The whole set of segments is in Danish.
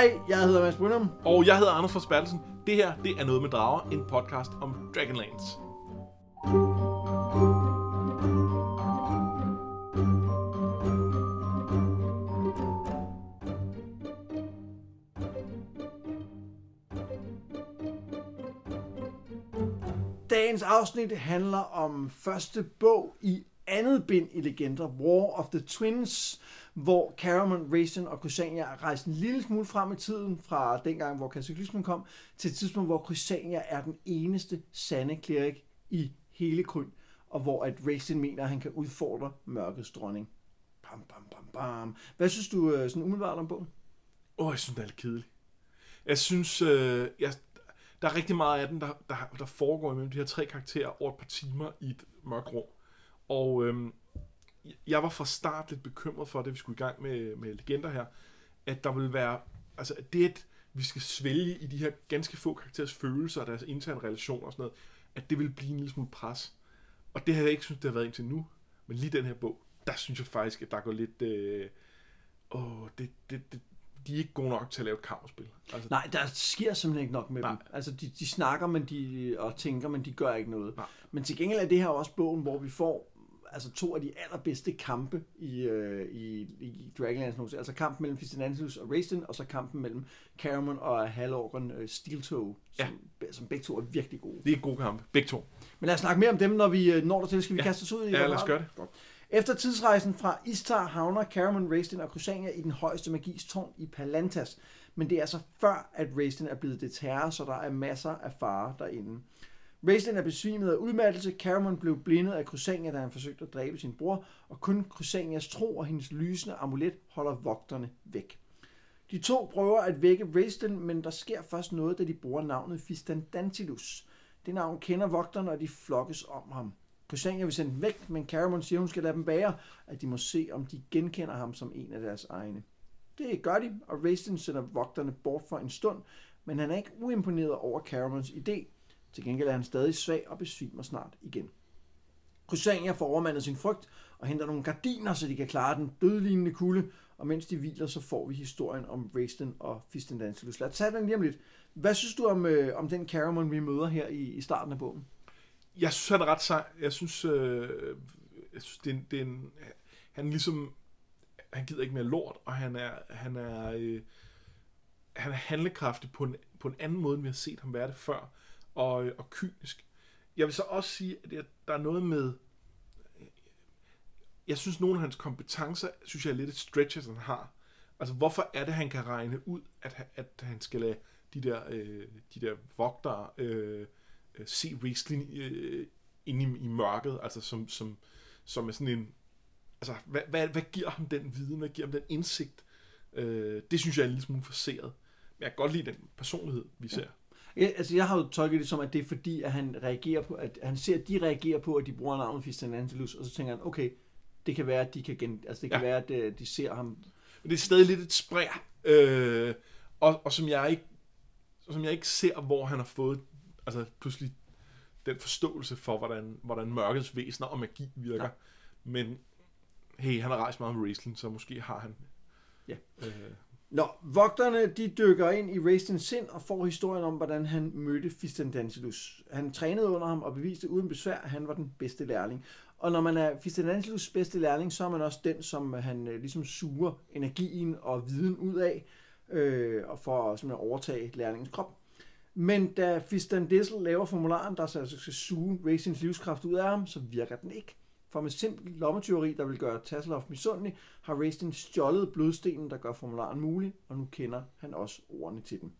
Hej, jeg hedder Mads Brynum. Og jeg hedder Anders Forsbergelsen. Det her, det er Noget med Drager, en podcast om Dragonlance. Dagens afsnit handler om første bog i andet bind i Legender, War of the Twins, hvor Caramon, Raisin og Crusania rejser en lille smule frem i tiden fra dengang, hvor kataklysmen kom, til et tidspunkt, hvor Crusania er den eneste sande klerik i hele Kryn, og hvor at Raisin mener, at han kan udfordre mørkets dronning. Bam, bam, bam, bam. Hvad synes du øh, sådan umiddelbart om bogen? Åh, oh, jeg synes, den er lidt kedelig. Jeg synes, øh, jeg, der er rigtig meget af den, der, der, der foregår imellem de her tre karakterer over et par timer i et mørkt rum. Og øhm, jeg var fra start lidt bekymret for, at vi skulle i gang med, med legender her, at der vil være, altså det, at vi skal svælge i de her ganske få karakterers følelser og deres interne relationer og sådan noget, at det vil blive en lille smule pres. Og det har jeg ikke synes, det har været indtil nu. Men lige den her bog, der synes jeg faktisk, at der går lidt... Øh, åh, det, det, det, de er ikke gode nok til at lave et kammerspil. Altså, Nej, der sker simpelthen ikke nok med nej. dem. Altså, de, de snakker men de, og tænker, men de gør ikke noget. Nej. Men til gengæld er det her også bogen, hvor vi får altså to af de allerbedste kampe i, øh, i, i Dragonlance Altså kampen mellem Fistenantius og Raistin, og så kampen mellem Caramon og Halorgon øh, Steeltoe, som, ja. som begge to er virkelig gode. Det er gode kampe, begge to. Men lad os snakke mere om dem, når vi øh, når der til. Skal vi ja. kaste os ud i Ja, lad os gøre det. Godt. Efter tidsrejsen fra Istar havner Caramon, Raistin og Crusania i den højeste magis tårn i Palantas. Men det er altså før, at Raistin er blevet det terror, så der er masser af fare derinde. Raistlin er besvimet af udmattelse, Caramon blev blindet af Crusania, da han forsøgte at dræbe sin bror, og kun Crusanias tro og hendes lysende amulet holder vogterne væk. De to prøver at vække Raistlin, men der sker først noget, da de bruger navnet Fistandantilus. Det navn kender vogterne, og de flokkes om ham. Crusania vil sende dem væk, men Caramon siger, hun skal lade dem bære, at de må se, om de genkender ham som en af deres egne. Det gør de, og Raistlin sender vogterne bort for en stund, men han er ikke uimponeret over Caramons idé, til gengæld er han stadig svag og besvimer snart igen. Christiania får overmandet sin frygt og henter nogle gardiner, så de kan klare den dødlignende kulde, og mens de hviler, så får vi historien om Raisten og Fistendantilus. Lad os tage den lige om lidt. Hvad synes du om, øh, om den Caramon, vi møder her i, i starten af bogen? Jeg synes, han er ret sej. Jeg synes, øh, jeg synes det, er, det er en, han ligesom, han gider ikke mere lort, og han er, han er, øh, han er handlekraftig på en, på en anden måde, end vi har set ham være det før og, og kynisk. Jeg vil så også sige, at der er noget med... Jeg synes, nogle af hans kompetencer, synes jeg er lidt et stretch, at han har. Altså, hvorfor er det, han kan regne ud, at, at han skal lade de der, øh, de der vogtere øh, øh se wrestling øh, inde i, i mørket, altså som, som, som er sådan en... Altså, hvad, hvad, hvad giver ham den viden? Hvad giver ham den indsigt? Øh, det synes jeg er en lille smule forseret. Men jeg kan godt lide den personlighed, vi ser. Ja, altså jeg har jo tolket det som, at det er fordi, at han reagerer på, at han ser, at de reagerer på, at de bruger navnet Fistan Angelus, og så tænker han, okay, det kan være, at de kan gen, altså det kan ja. være, at øh, de ser ham. Men det er stadig lidt et spræg, øh, og, og som jeg ikke som jeg ikke ser, hvor han har fået altså pludselig den forståelse for, hvordan, hvordan mørkets væsener og magi virker. Ja. Men hey, han har rejst meget med wrestling, så måske har han ja. øh, Nå, vogterne de dykker ind i Raistens sind og får historien om, hvordan han mødte Fistendantilus. Han trænede under ham og beviste uden besvær, at han var den bedste lærling. Og når man er Fistendantilus bedste lærling, så er man også den, som han øh, ligesom suger energien og viden ud af, øh, og for at overtage lærlingens krop. Men da Fistandissel laver formularen, der så altså skal suge Racins livskraft ud af ham, så virker den ikke. For med simpel lommetyveri, der vil gøre Tasselhoff misundelig, har Raistin stjålet blodstenen, der gør formularen mulig, og nu kender han også ordene til den.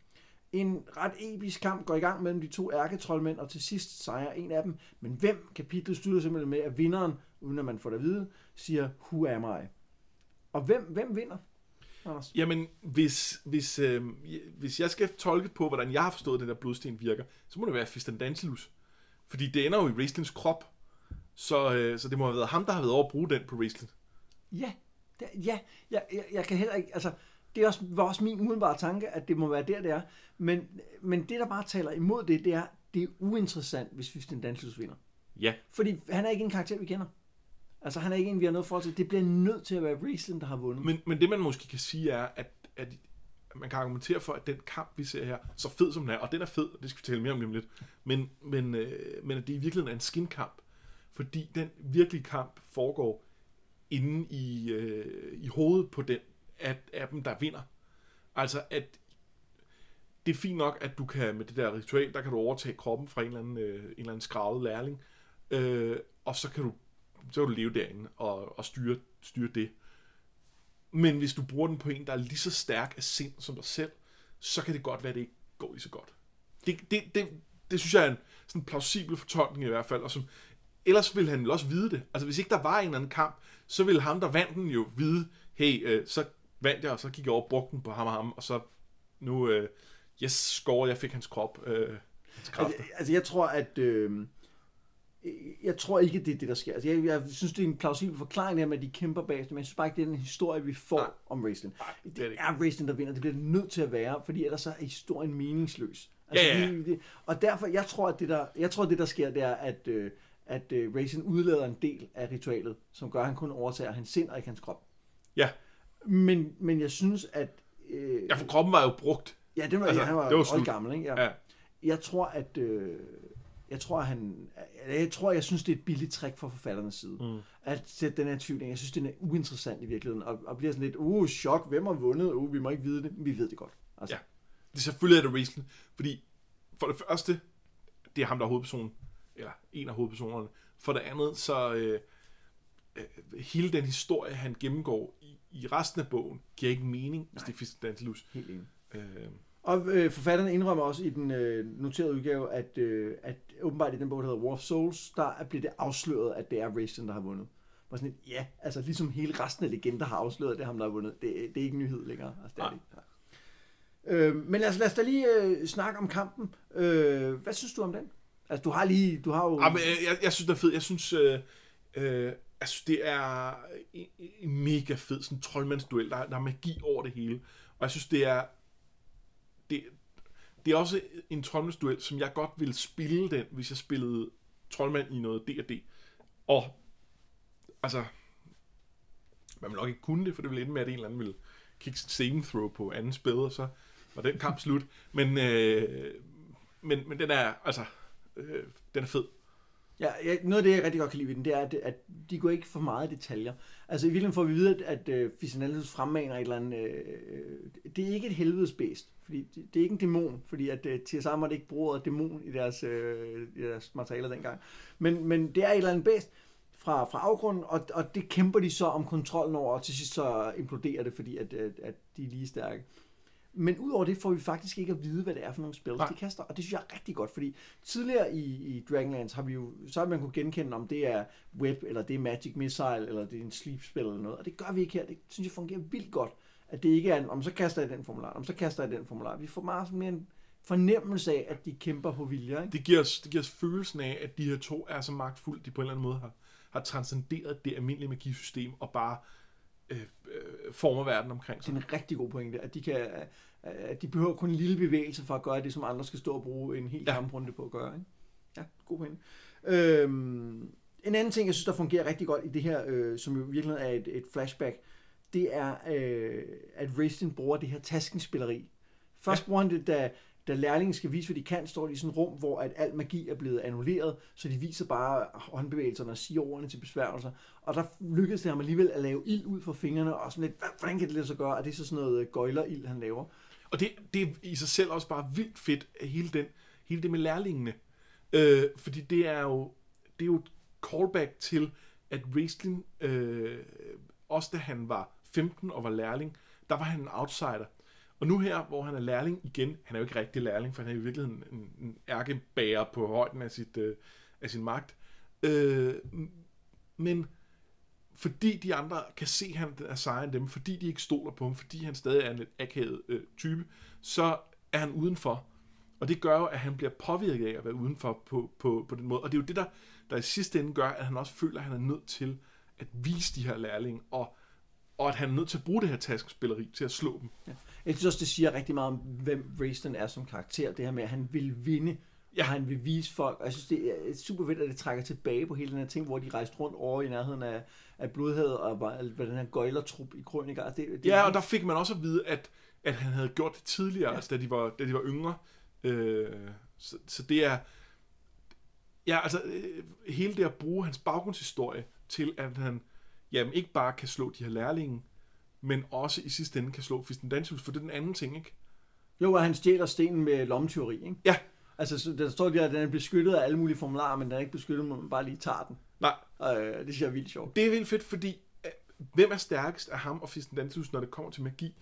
En ret episk kamp går i gang mellem de to ærketrollmænd, og til sidst sejrer en af dem. Men hvem? Kapitlet styrer simpelthen med, at vinderen, uden at man får det at vide, siger, who am I? Og hvem, hvem vinder? Anders? Jamen, hvis, hvis, øh, hvis jeg skal tolke på, hvordan jeg har forstået, at den der blodsten virker, så må det være Fistandantilus. Fordi det ender jo i Raistlins krop, så, øh, så det må have været ham, der har været over at bruge den på wrestling. Ja, det, ja jeg, jeg, jeg kan heller ikke, altså, det er også, var også min umiddelbare tanke, at det må være der, det er. Men, men det, der bare taler imod det, det er, det er uinteressant, hvis Fisten Danslus vinder. Ja. Fordi han er ikke en karakter, vi kender. Altså, han er ikke en, vi har noget forhold til. Det bliver nødt til at være wrestling, der har vundet. Men, men det, man måske kan sige, er, at, at man kan argumentere for, at den kamp, vi ser her, så fed som den er, og den er fed, det skal vi tale mere om lige om lidt, men, men, øh, men at det i virkeligheden er en skinkamp, fordi den virkelige kamp foregår inde i, øh, i hovedet på den af, af dem, der vinder. Altså, at det er fint nok, at du kan med det der ritual, der kan du overtage kroppen fra en eller anden, øh, en eller anden skravet lærling, øh, og så kan du, så kan du leve derinde og, og styre, styre det. Men hvis du bruger den på en, der er lige så stærk af sind som dig selv, så kan det godt være, at det ikke går lige så godt. Det, det, det, det synes jeg er en sådan plausibel fortolkning i hvert fald, og som, ellers ville han jo også vide det. Altså hvis ikke der var en eller anden kamp, så ville ham, der vandt den jo vide, hey, øh, så vandt jeg, og så gik jeg over og brugte den på ham og ham, og så nu, øh, yes, score, jeg fik hans krop, øh, hans kræfter. Altså, altså jeg tror, at... Øh, jeg tror ikke, det er det, der sker. Altså, jeg, jeg synes, det er en plausibel forklaring her med, at de kæmper bag men jeg synes bare ikke, det er den historie, vi får Nej. om wrestling. Nej, det, det er det er wrestling, der vinder. Det bliver det nødt til at være, fordi ellers så er historien meningsløs. Altså, Ja, ja, ja. Det, det, og derfor, jeg tror, at det der, jeg tror, at det, der sker, det er, at, øh, at øh, wrestling udlader en del af ritualet, som gør, at han kun overtager hans sind og ikke hans krop. Ja, Men, men jeg synes, at... Øh, ja, for kroppen var jo brugt. Ja, det var, Altså, ja, han var, det var gammel, ikke? Ja. Ja. Jeg tror, at... Øh, jeg tror, han... Jeg tror, jeg synes, det er et billigt trick fra forfatternes side. Mm. At sætte den her tvivl. Jeg synes, den er uinteressant i virkeligheden. Og, og bliver sådan lidt, uh, chok, hvem har vundet? Uh, vi må ikke vide det. Vi ved det godt. Altså, Ja. Det er selvfølgelig er det wrestling, fordi for det første, det er ham, der er hovedpersonen, eller en af hovedpersonerne. For det andet, så øh, øh, hele den historie, han gennemgår i, i resten af bogen, giver ikke mening, hvis det er Fisken Dantelus. Helt enig. Øh, Og øh, forfatterne indrømmer også i den øh, noterede udgave, at, øh, at åbenbart i den bog, der hedder War of Souls, der er- bliver det afsløret, at det er Racing, der har vundet. Var sådan et, ja, altså ligesom hele resten af legender har afsløret, at det er ham, der har vundet. Det, det er ikke en nyhed længere. Altså, det er Nej. det. ikke. Øh, men lad os, lad os da lige øh, snakke om kampen. Øh, hvad synes du om den? Altså, du har lige, du har jo... Ja, men, øh, jeg, jeg synes, det er fedt. Jeg synes, øh, øh, altså, det er en, en mega fed sådan troldmandsduel. Der, der er magi over det hele. Og jeg synes, det er det, det er også en troldmandsduel, som jeg godt ville spille den, hvis jeg spillede troldmand i noget D&D. Og altså, man vil nok ikke kunne det, for det ville ende med, at en eller anden ville kigge sit saving throw på anden spæde, og så var den kamp slut. Men, øh, men, men den er, altså, øh, den er fed. Ja, ja, noget af det, jeg rigtig godt kan lide ved den, det er, at, at de går ikke for meget i detaljer. Altså i virkeligheden får vi vide, at, at øh, uh, Ficinellus fremmaner et eller andet... Øh, øh det er ikke et helvedesbæst, fordi det, det er ikke en dæmon, fordi at øh, uh, TSR måtte ikke bruge ordet dæmon i deres, øh, i deres materialer dengang. Men, men det er et eller andet bæst fra, fra afgrunden, og, og det kæmper de så om kontrollen over, og til sidst så imploderer det, fordi at, at, at de er lige stærke. Men udover det får vi faktisk ikke at vide, hvad det er for nogle spil, Nej. de kaster. Og det synes jeg er rigtig godt, fordi tidligere i, i Dragonlance har vi jo, så har man kunne genkende, om det er Web, eller det er Magic Missile, eller det er en sleep spil eller noget. Og det gør vi ikke her. Det synes jeg fungerer vildt godt. At det ikke er en, om så kaster jeg den formular, om så kaster jeg den formular. Vi får meget sådan mere en fornemmelse af, at de kæmper på vilje. Ikke? Det giver, os, det giver os følelsen af, at de her to er så magtfulde, de på en eller anden måde har, har transcenderet det almindelige magisystem, og bare øh, former verden omkring sig. Det er en rigtig god pointe, at de, kan, at de behøver kun en lille bevægelse for at gøre det, som andre skal stå og bruge en hel Ja. kamprunde på at gøre. Ikke? Ja, god pointe. Øhm, en anden ting, jeg synes, der fungerer rigtig godt i det her, øh, som jo virkelig er et, et flashback, det er, øh, at Raistin bruger det her taskenspilleri. Først ja. bruger han det, da, da lærlingen skal vise, hvad de kan, står de i sådan et rum, hvor at al magi er blevet annulleret, så de viser bare håndbevægelserne og siger ordene til besværgelser. Og der lykkedes det ham alligevel at lave ild ud fra fingrene, og sådan lidt, "Hvad- hvordan kan det lade sig gøre? Og det er så sådan noget øh, gøjlerild, han laver. Og det, det er i sig selv også bare vildt fedt, hele, den, hele det med lærlingene. Øh, fordi det er jo det er jo et callback til, at wrestling, øh, også da han var 15 og var lærling, der var han en outsider. Og nu her, hvor han er lærling igen, han er jo ikke rigtig lærling, for han er i virkeligheden en, en ærkebærer på højden af, sit, øh, af sin magt. Øh, men fordi de andre kan se, at han er sejere end dem, fordi de ikke stoler på ham, fordi han stadig er en lidt akavet øh, type, så er han udenfor. Og det gør jo, at han bliver påvirket af at være udenfor på, på, på den måde. Og det er jo det, der, der i sidste ende gør, at han også føler, at han er nødt til at vise de her lærlinge, og, og at han er nødt til at bruge det her taskespilleri til at slå dem. Ja. Jeg synes også, det siger rigtig meget om, hvem Raistin er som karakter. Det her med, at han vil vinde, Ja. Og han vil vise folk, og jeg synes, det er super fedt, at det trækker tilbage på hele den her ting, hvor de rejste rundt over i nærheden af, af blodhavet, og var, hvad den her gøjlertrup i krøniker. Det, det ja, og der fik man også at vide, at, at han havde gjort det tidligere, ja. altså, da, de var, da de var yngre. Øh, så, så det er... Ja, altså, øh, hele det at bruge hans baggrundshistorie til, at han jamen, ikke bare kan slå de her lærlinge, men også i sidste ende kan slå Fistendantius, for det er den anden ting, ikke? Jo, at han stjæler stenen med lommetyveri, ikke? Ja. Altså, der står der, at den er beskyttet af alle mulige formularer, men den er ikke beskyttet, når man bare lige tager den. Nej. Og øh, det synes jeg er vildt sjovt. Det er vildt fedt, fordi øh, hvem er stærkest af ham og Fistendantius, når det kommer til magi?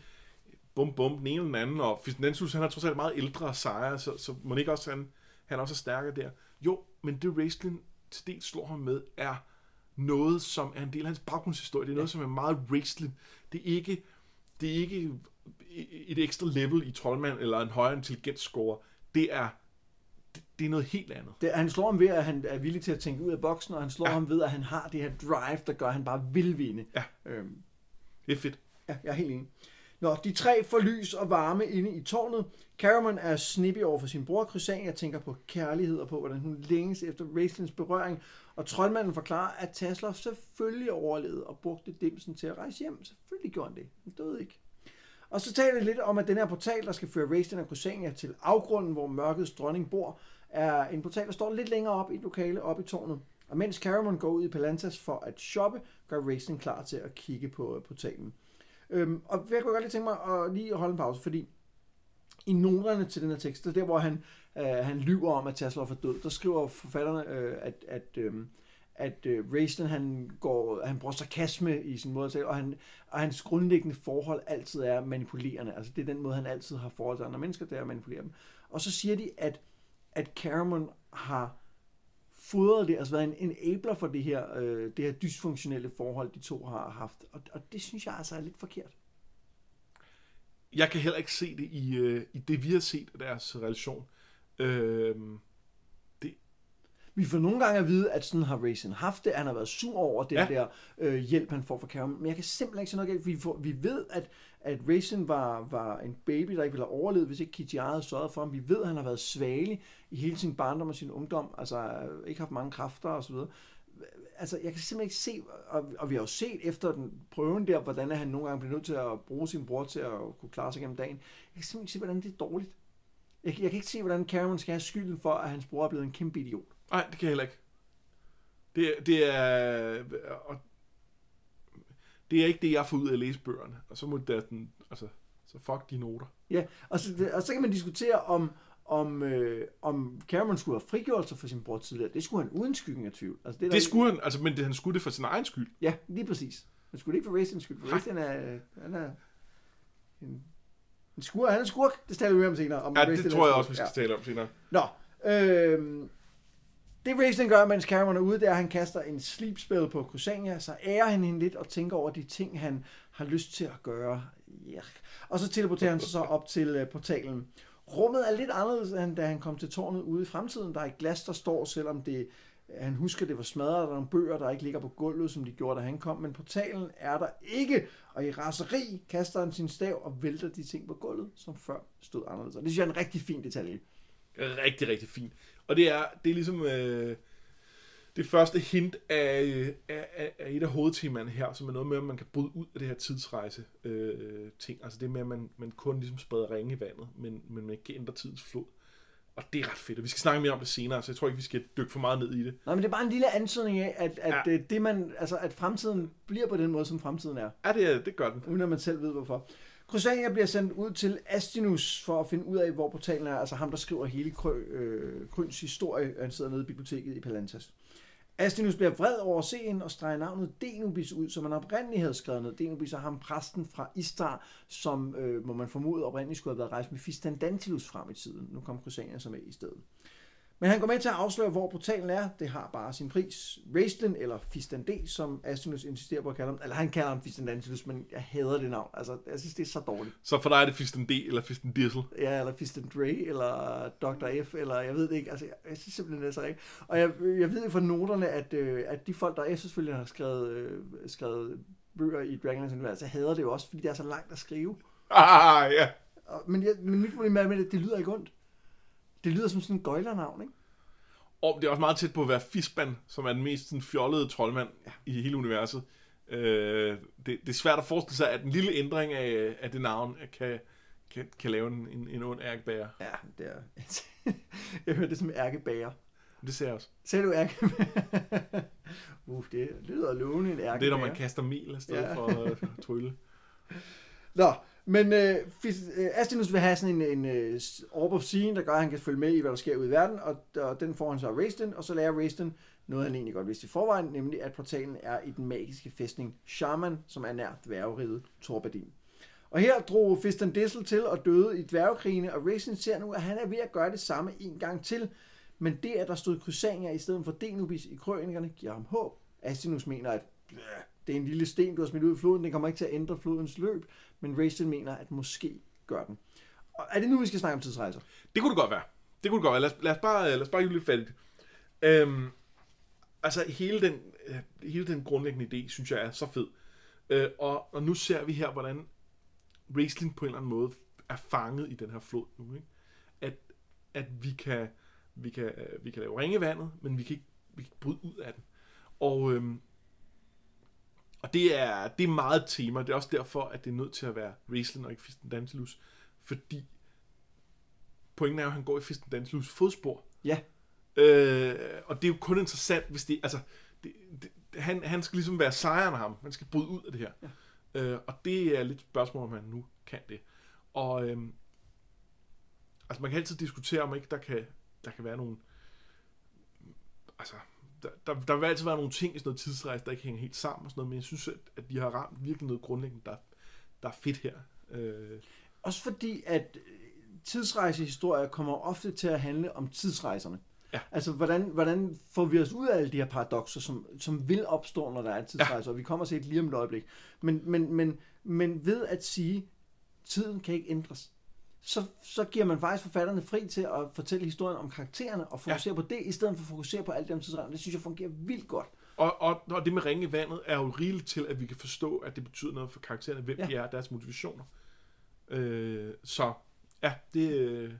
Bum, bum, den ene eller den anden, og Fistendantius, han er trods alt meget ældre og sejre, så, så må ikke også, han, han også er stærkere der. Jo, men det Raistlin til dels slår ham med, er noget, som er en del af hans baggrundshistorie. Det er noget, som er meget Raistlin. Det er ikke, det er ikke et ekstra level i troldmand eller en højere intelligensscore. Det er det, det er noget helt andet. Det, han slår ham ved, at han er villig til at tænke ud af boksen, og han slår ja. ham ved, at han har det her drive, der gør, at han bare vil vinde. Ja. Øhm. Det er fedt. Ja, jeg er helt enig. Nå, de tre får lys og varme inde i tårnet. Caramon er snippig over for sin bror Chrysan, Jeg tænker på kærlighed og på, hvordan hun længes efter Raislins berøring. Og troldmanden forklarer, at Tasloff selvfølgelig overlevede og brugte dimsen til at rejse hjem. Selvfølgelig gjorde han det. Han døde ikke. Og så taler det lidt om, at den her portal, der skal føre Raistlin og Crysania til afgrunden, hvor mørkets dronning bor, er en portal, der står lidt længere op i et lokale op i tårnet. Og mens Caramon går ud i Palantas for at shoppe, gør Raistlin klar til at kigge på øh, portalen. Øhm, og jeg kunne godt lige tænke mig at lige holde en pause, fordi i noterne til den her tekst, der, der hvor han, øh, han lyver om, at Tesla er død, der skriver forfatterne, øh, at, at, øh, at øh, Raisten, han, går, han bruger sarkasme i sin måde at tale, og, han, og hans grundlæggende forhold altid er manipulerende. Altså det er den måde, han altid har forhold til andre mennesker, det er at manipulere dem. Og så siger de, at, at Caramon har fodret det, altså været en enabler for det her, øh, det her dysfunktionelle forhold, de to har haft. Og, og det synes jeg altså er lidt forkert. Jeg kan heller ikke se det i, øh, i det, vi har set af deres relation. Øh, det... Vi får nogle gange at vide, at sådan har Raisin haft det. Han har været sur over den ja. der øh, hjælp, han får fra Karen. Men jeg kan simpelthen ikke se noget galt. Vi, får, vi ved, at, at Raisin var, var en baby, der ikke ville have overlevet, hvis ikke Kitty havde sørget for ham. Vi ved, at han har været svagelig i hele sin barndom og sin ungdom. Altså ikke haft mange kræfter osv altså, jeg kan simpelthen ikke se, og, og vi har jo set efter den prøven der, hvordan han nogle gange bliver nødt til at bruge sin bror til at kunne klare sig gennem dagen. Jeg kan simpelthen ikke se, hvordan det er dårligt. Jeg, jeg kan ikke se, hvordan Cameron skal have skylden for, at hans bror er blevet en kæmpe idiot. Nej, det kan jeg heller ikke. Det, det er... Og, det er ikke det, jeg får ud af at læse bøgerne. Og så må det den, altså, så fuck de noter. Ja, og så, og så kan man diskutere om, om, øh, om Cameron skulle have frigjort sig for sin bror tidligere. Det skulle han uden skyggen af tvivl. Altså, det, det skulle han, altså, men det, han skulle det for sin egen skyld. Ja, lige præcis. Han skulle det ikke for Racings skyld, for Racing er, han er en, en skurk. Han er skurk, det taler vi om senere. Om ja, det tror jeg også, vi skal ja. tale om senere. Nå, øh, det Racing gør, mens Cameron er ude, det er, at han kaster en sleep på Kusania, så ærer han hende lidt og tænker over de ting, han har lyst til at gøre. Yeah. Og så teleporterer han sig så op til uh, portalen. Rummet er lidt anderledes, end da han kom til tårnet ude i fremtiden. Der er et glas, der står, selvom det, øh, han husker, det var smadret. Der er nogle bøger, der ikke ligger på gulvet, som de gjorde, da han kom. Men portalen er der ikke. Og i raseri kaster han sin stav og vælter de ting på gulvet, som før stod anderledes. Og det synes jeg er en rigtig fin detalje. Rigtig, rigtig fint. Og det er, det er ligesom... Øh det første hint af, af, af et af hovedtemaerne her, som er noget med, at man kan bryde ud af det her tidsrejse øh, ting. Altså det med, at man, man kun ligesom spreder ringe i vandet, men, men man ikke ændre tidens flod. Og det er ret fedt, og vi skal snakke mere om det senere, så jeg tror ikke, vi skal dykke for meget ned i det. Nej, men det er bare en lille ansøgning af, at, at, ja. det, man, altså, at fremtiden bliver på den måde, som fremtiden er. Ja, det, det gør den. Uden at man selv ved, hvorfor. Crusania bliver sendt ud til Astinus for at finde ud af, hvor portalen er. Altså ham, der skriver hele Krø, øh, Kryns historie. Han sidder nede i biblioteket i Palantas. Astinus bliver vred over scenen og streger navnet Denubis ud, som man oprindeligt havde skrevet ned. Denubis er ham præsten fra Istar, som øh, må man formode oprindeligt skulle have været rejst med Fistandantilus frem i tiden. Nu kom Crusania så med i stedet. Men han går med til at afsløre, hvor portalen er. Det har bare sin pris. Raistlin, eller Fistandé, som Astinus insisterer på at kalde ham. Eller han kalder ham Fistandantilus, men jeg hader det navn. Altså, jeg synes, det er så dårligt. Så for dig er det Fistandé eller Fistandissel? Ja, eller Fistandre, eller Dr. F, eller jeg ved det ikke. Altså, jeg, jeg synes simpelthen, det er så rigtigt. Og jeg, jeg ved fra noterne, at, øh, at de folk, der er selvfølgelig har skrevet, øh, skrevet bøger i Dragonlance Univers, så hader det jo også, fordi det er så langt at skrive. Ah, ja. Men, jeg, men mit problem er med det, det lyder ikke ondt. Det lyder som sådan en gøjlernavn, ikke? Og det er også meget tæt på at være Fisban, som er den mest sådan, fjollede troldmand ja. i hele universet. Øh, det, det er svært at forestille sig, at en lille ændring af, af det navn kan, kan, kan lave en, en, en ond ærkebærer. Ja, det er... jeg hørte det som ærkebager. Det ser jeg også. Ser du ærkebager? uh, det lyder lovende en ærkebager. Det er, når man kaster mel afsted ja. for at trylle. Nå, men øh, øh, Astinus vil have sådan en, en uh, orb of scene, der gør, at han kan følge med i, hvad der sker ude i verden, og, og den får han så af Raisten, og så lærer Raisten noget, han egentlig godt vidste i forvejen, nemlig at portalen er i den magiske fæstning Shaman, som er nær dværgeriget Torbadin. Og her drog Fistan Dissel til og døde i dværgekrigene, og Raisten ser nu, at han er ved at gøre det samme en gang til, men det, at der stod krydseringer i stedet for Denubis i krønikerne, giver ham håb. Astinus mener, at det er en lille sten, du har smidt ud i floden, den kommer ikke til at ændre flodens løb, men Racing mener, at måske gør den. Og er det nu, vi skal snakke om tidsrejser? Det kunne det godt være. Det kunne det godt være. Lad os, lad os bare, lad os bare lidt fat øhm, Altså, hele den, øh, hele den grundlæggende idé, synes jeg er så fed. Øh, og, og nu ser vi her, hvordan wrestling på en eller anden måde er fanget i den her flod nu. Ikke? At, at vi kan, vi kan, øh, vi kan lave ringevandet, men vi kan ikke, vi kan ikke bryde ud af den. Og, øhm, og det er, det er meget tema. Det er også derfor, at det er nødt til at være Raistlin og ikke Fisten Dantilus. Fordi pointen er jo, at han går i Fisten Dantilus fodspor. Ja. Øh, og det er jo kun interessant, hvis det... Altså, det, det, han, han skal ligesom være sejren af ham. Han skal bryde ud af det her. Ja. Øh, og det er lidt spørgsmål, om han nu kan det. Og øhm, altså man kan altid diskutere, om ikke der kan, der kan være nogle... Altså, der, der, der vil altid være nogle ting i sådan noget tidsrejse, der ikke hænger helt sammen og sådan noget, men jeg synes, at, at de har ramt virkelig noget grundlæggende, der, der er fedt her. Øh. Også fordi, at tidsrejsehistorier kommer ofte til at handle om tidsrejserne. Ja. Altså, hvordan, hvordan får vi os ud af alle de her paradoxer, som, som vil opstå, når der er en tidsrejse, ja. og vi kommer til et lige om et øjeblik. Men, men, men, men ved at sige, tiden kan ikke ændres, så, så giver man faktisk forfatterne fri til at fortælle historien om karaktererne, og fokusere ja. på det, i stedet for at fokusere på alt det om tidsrejsen. Det synes jeg fungerer vildt godt. Og, og, og det med ringe i vandet er jo rigeligt til, at vi kan forstå, at det betyder noget for karaktererne, hvem ja. de er, deres motivationer. Øh, så ja, det... Øh,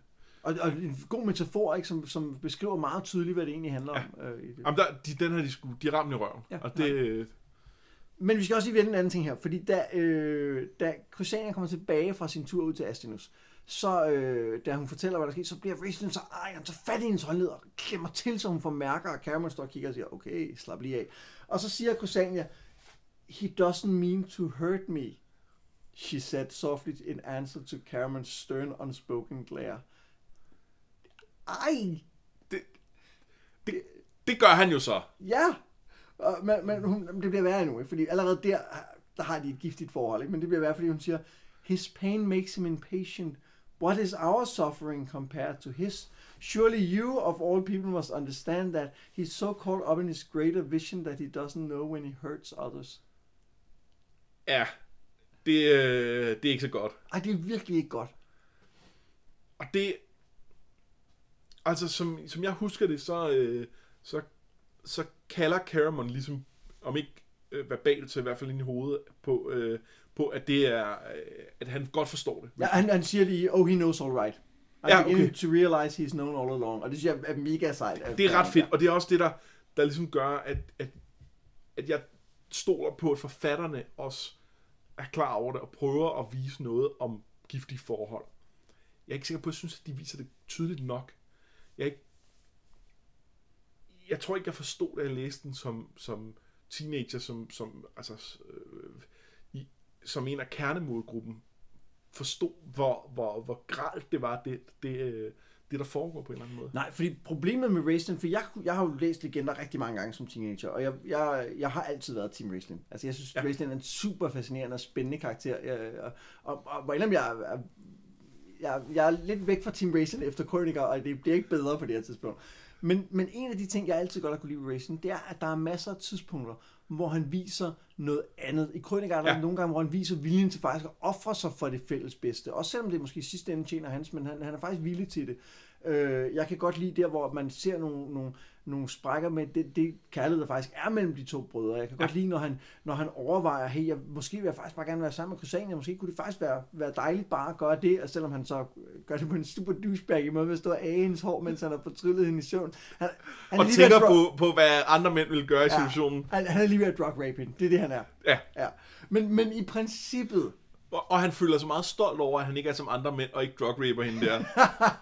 og, og en god metafor, ikke, som, som beskriver meget tydeligt, hvad det egentlig handler ja. om. Øh, i det. Jamen, der, de, den her, de, skulle, de ramte i røven. Ja, og det, øh, men vi skal også lige vende en anden ting her, fordi da, øh, da Crysania kommer tilbage fra sin tur ud til Astinus, så øh, da hun fortæller, hvad der sker, så bliver Raistlin så ej, han tager fat i hendes håndled og klemmer til, så hun får mærker, og Cameron står og kigger og siger, okay, slap lige af. Og så siger Crysania, he doesn't mean to hurt me, she said softly in answer to Cameron's stern, unspoken glare. Ej! Det, det, det gør han jo så. Ja! Og, men, men hun, det bliver værre nu, fordi allerede der, der har de et giftigt forhold, ikke? men det bliver værre, fordi hun siger, his pain makes him impatient. What is our suffering compared to his? Surely you, of all people, must understand that he's so caught up in his greater vision that he doesn't know when he hurts others. Ja, det, øh, det er ikke så godt. Ej, det er virkelig ikke godt. Og det, altså som, som jeg husker det, så, øh, så så kalder Caramon ligesom, om ikke øh, verbalt, så i hvert fald ind i hovedet, på, øh, på at det er, øh, at han godt forstår det. Ja, han, han siger lige, oh, he knows all right. I ja, okay. to realize he's known all along. Og det synes jeg er mega sejt. Det er ret fedt, og det er også det, der, der ligesom gør, at, at, at jeg stoler på, at forfatterne også er klar over det, og prøver at vise noget om giftige forhold. Jeg er ikke sikker på, at jeg synes, at de viser det tydeligt nok. Jeg ikke jeg tror ikke, jeg forstod, da jeg læste den som, som teenager, som, som, altså, øh, som en af kernemålgruppen, forstod, hvor, hvor, hvor gralt det var, det, det, øh, det, der foregår på en eller anden måde. Nej, fordi problemet med Raistlin, for jeg, jeg har jo læst Legender rigtig mange gange som teenager, og jeg, jeg, jeg har altid været Team Raistlin. Altså, jeg synes, ja. Raistlin er en super fascinerende og spændende karakter, jeg, og, og, og, og jeg, jeg, jeg, jeg er lidt væk fra Team Raistlin efter Chronicle, og det bliver ikke bedre på det her tidspunkt. Men, men en af de ting, jeg altid godt har kunne lide ved Racing, det er, at der er masser af tidspunkter, hvor han viser noget andet. I Krøniker er der ja. nogle gange, hvor han viser viljen til faktisk at ofre sig for det fælles bedste. Også selvom det måske i sidste ende tjener hans, men han, han er faktisk villig til det. Øh, jeg kan godt lide der, hvor man ser nogle, nogle, nogle sprækker med det, det kærlighed, der faktisk er mellem de to brødre. Jeg kan ja. godt lide, når han, når han overvejer, hey, jeg, måske vil jeg faktisk bare gerne være sammen med Christiania, måske kunne det faktisk være, være dejligt bare at gøre det, og selvom han så gør det på en super douchebag måde, ved at stå af hendes hår, mens han har fortryllet hende i søvn. Han, han og tænker på, på, hvad andre mænd vil gøre i ja, situationen. Han, han er lige ved at drug rape hende. Det er det, han er. Ja. ja. Men, men i princippet, og, og han føler sig meget stolt over, at han ikke er som andre mænd, og ikke drug raper hende der.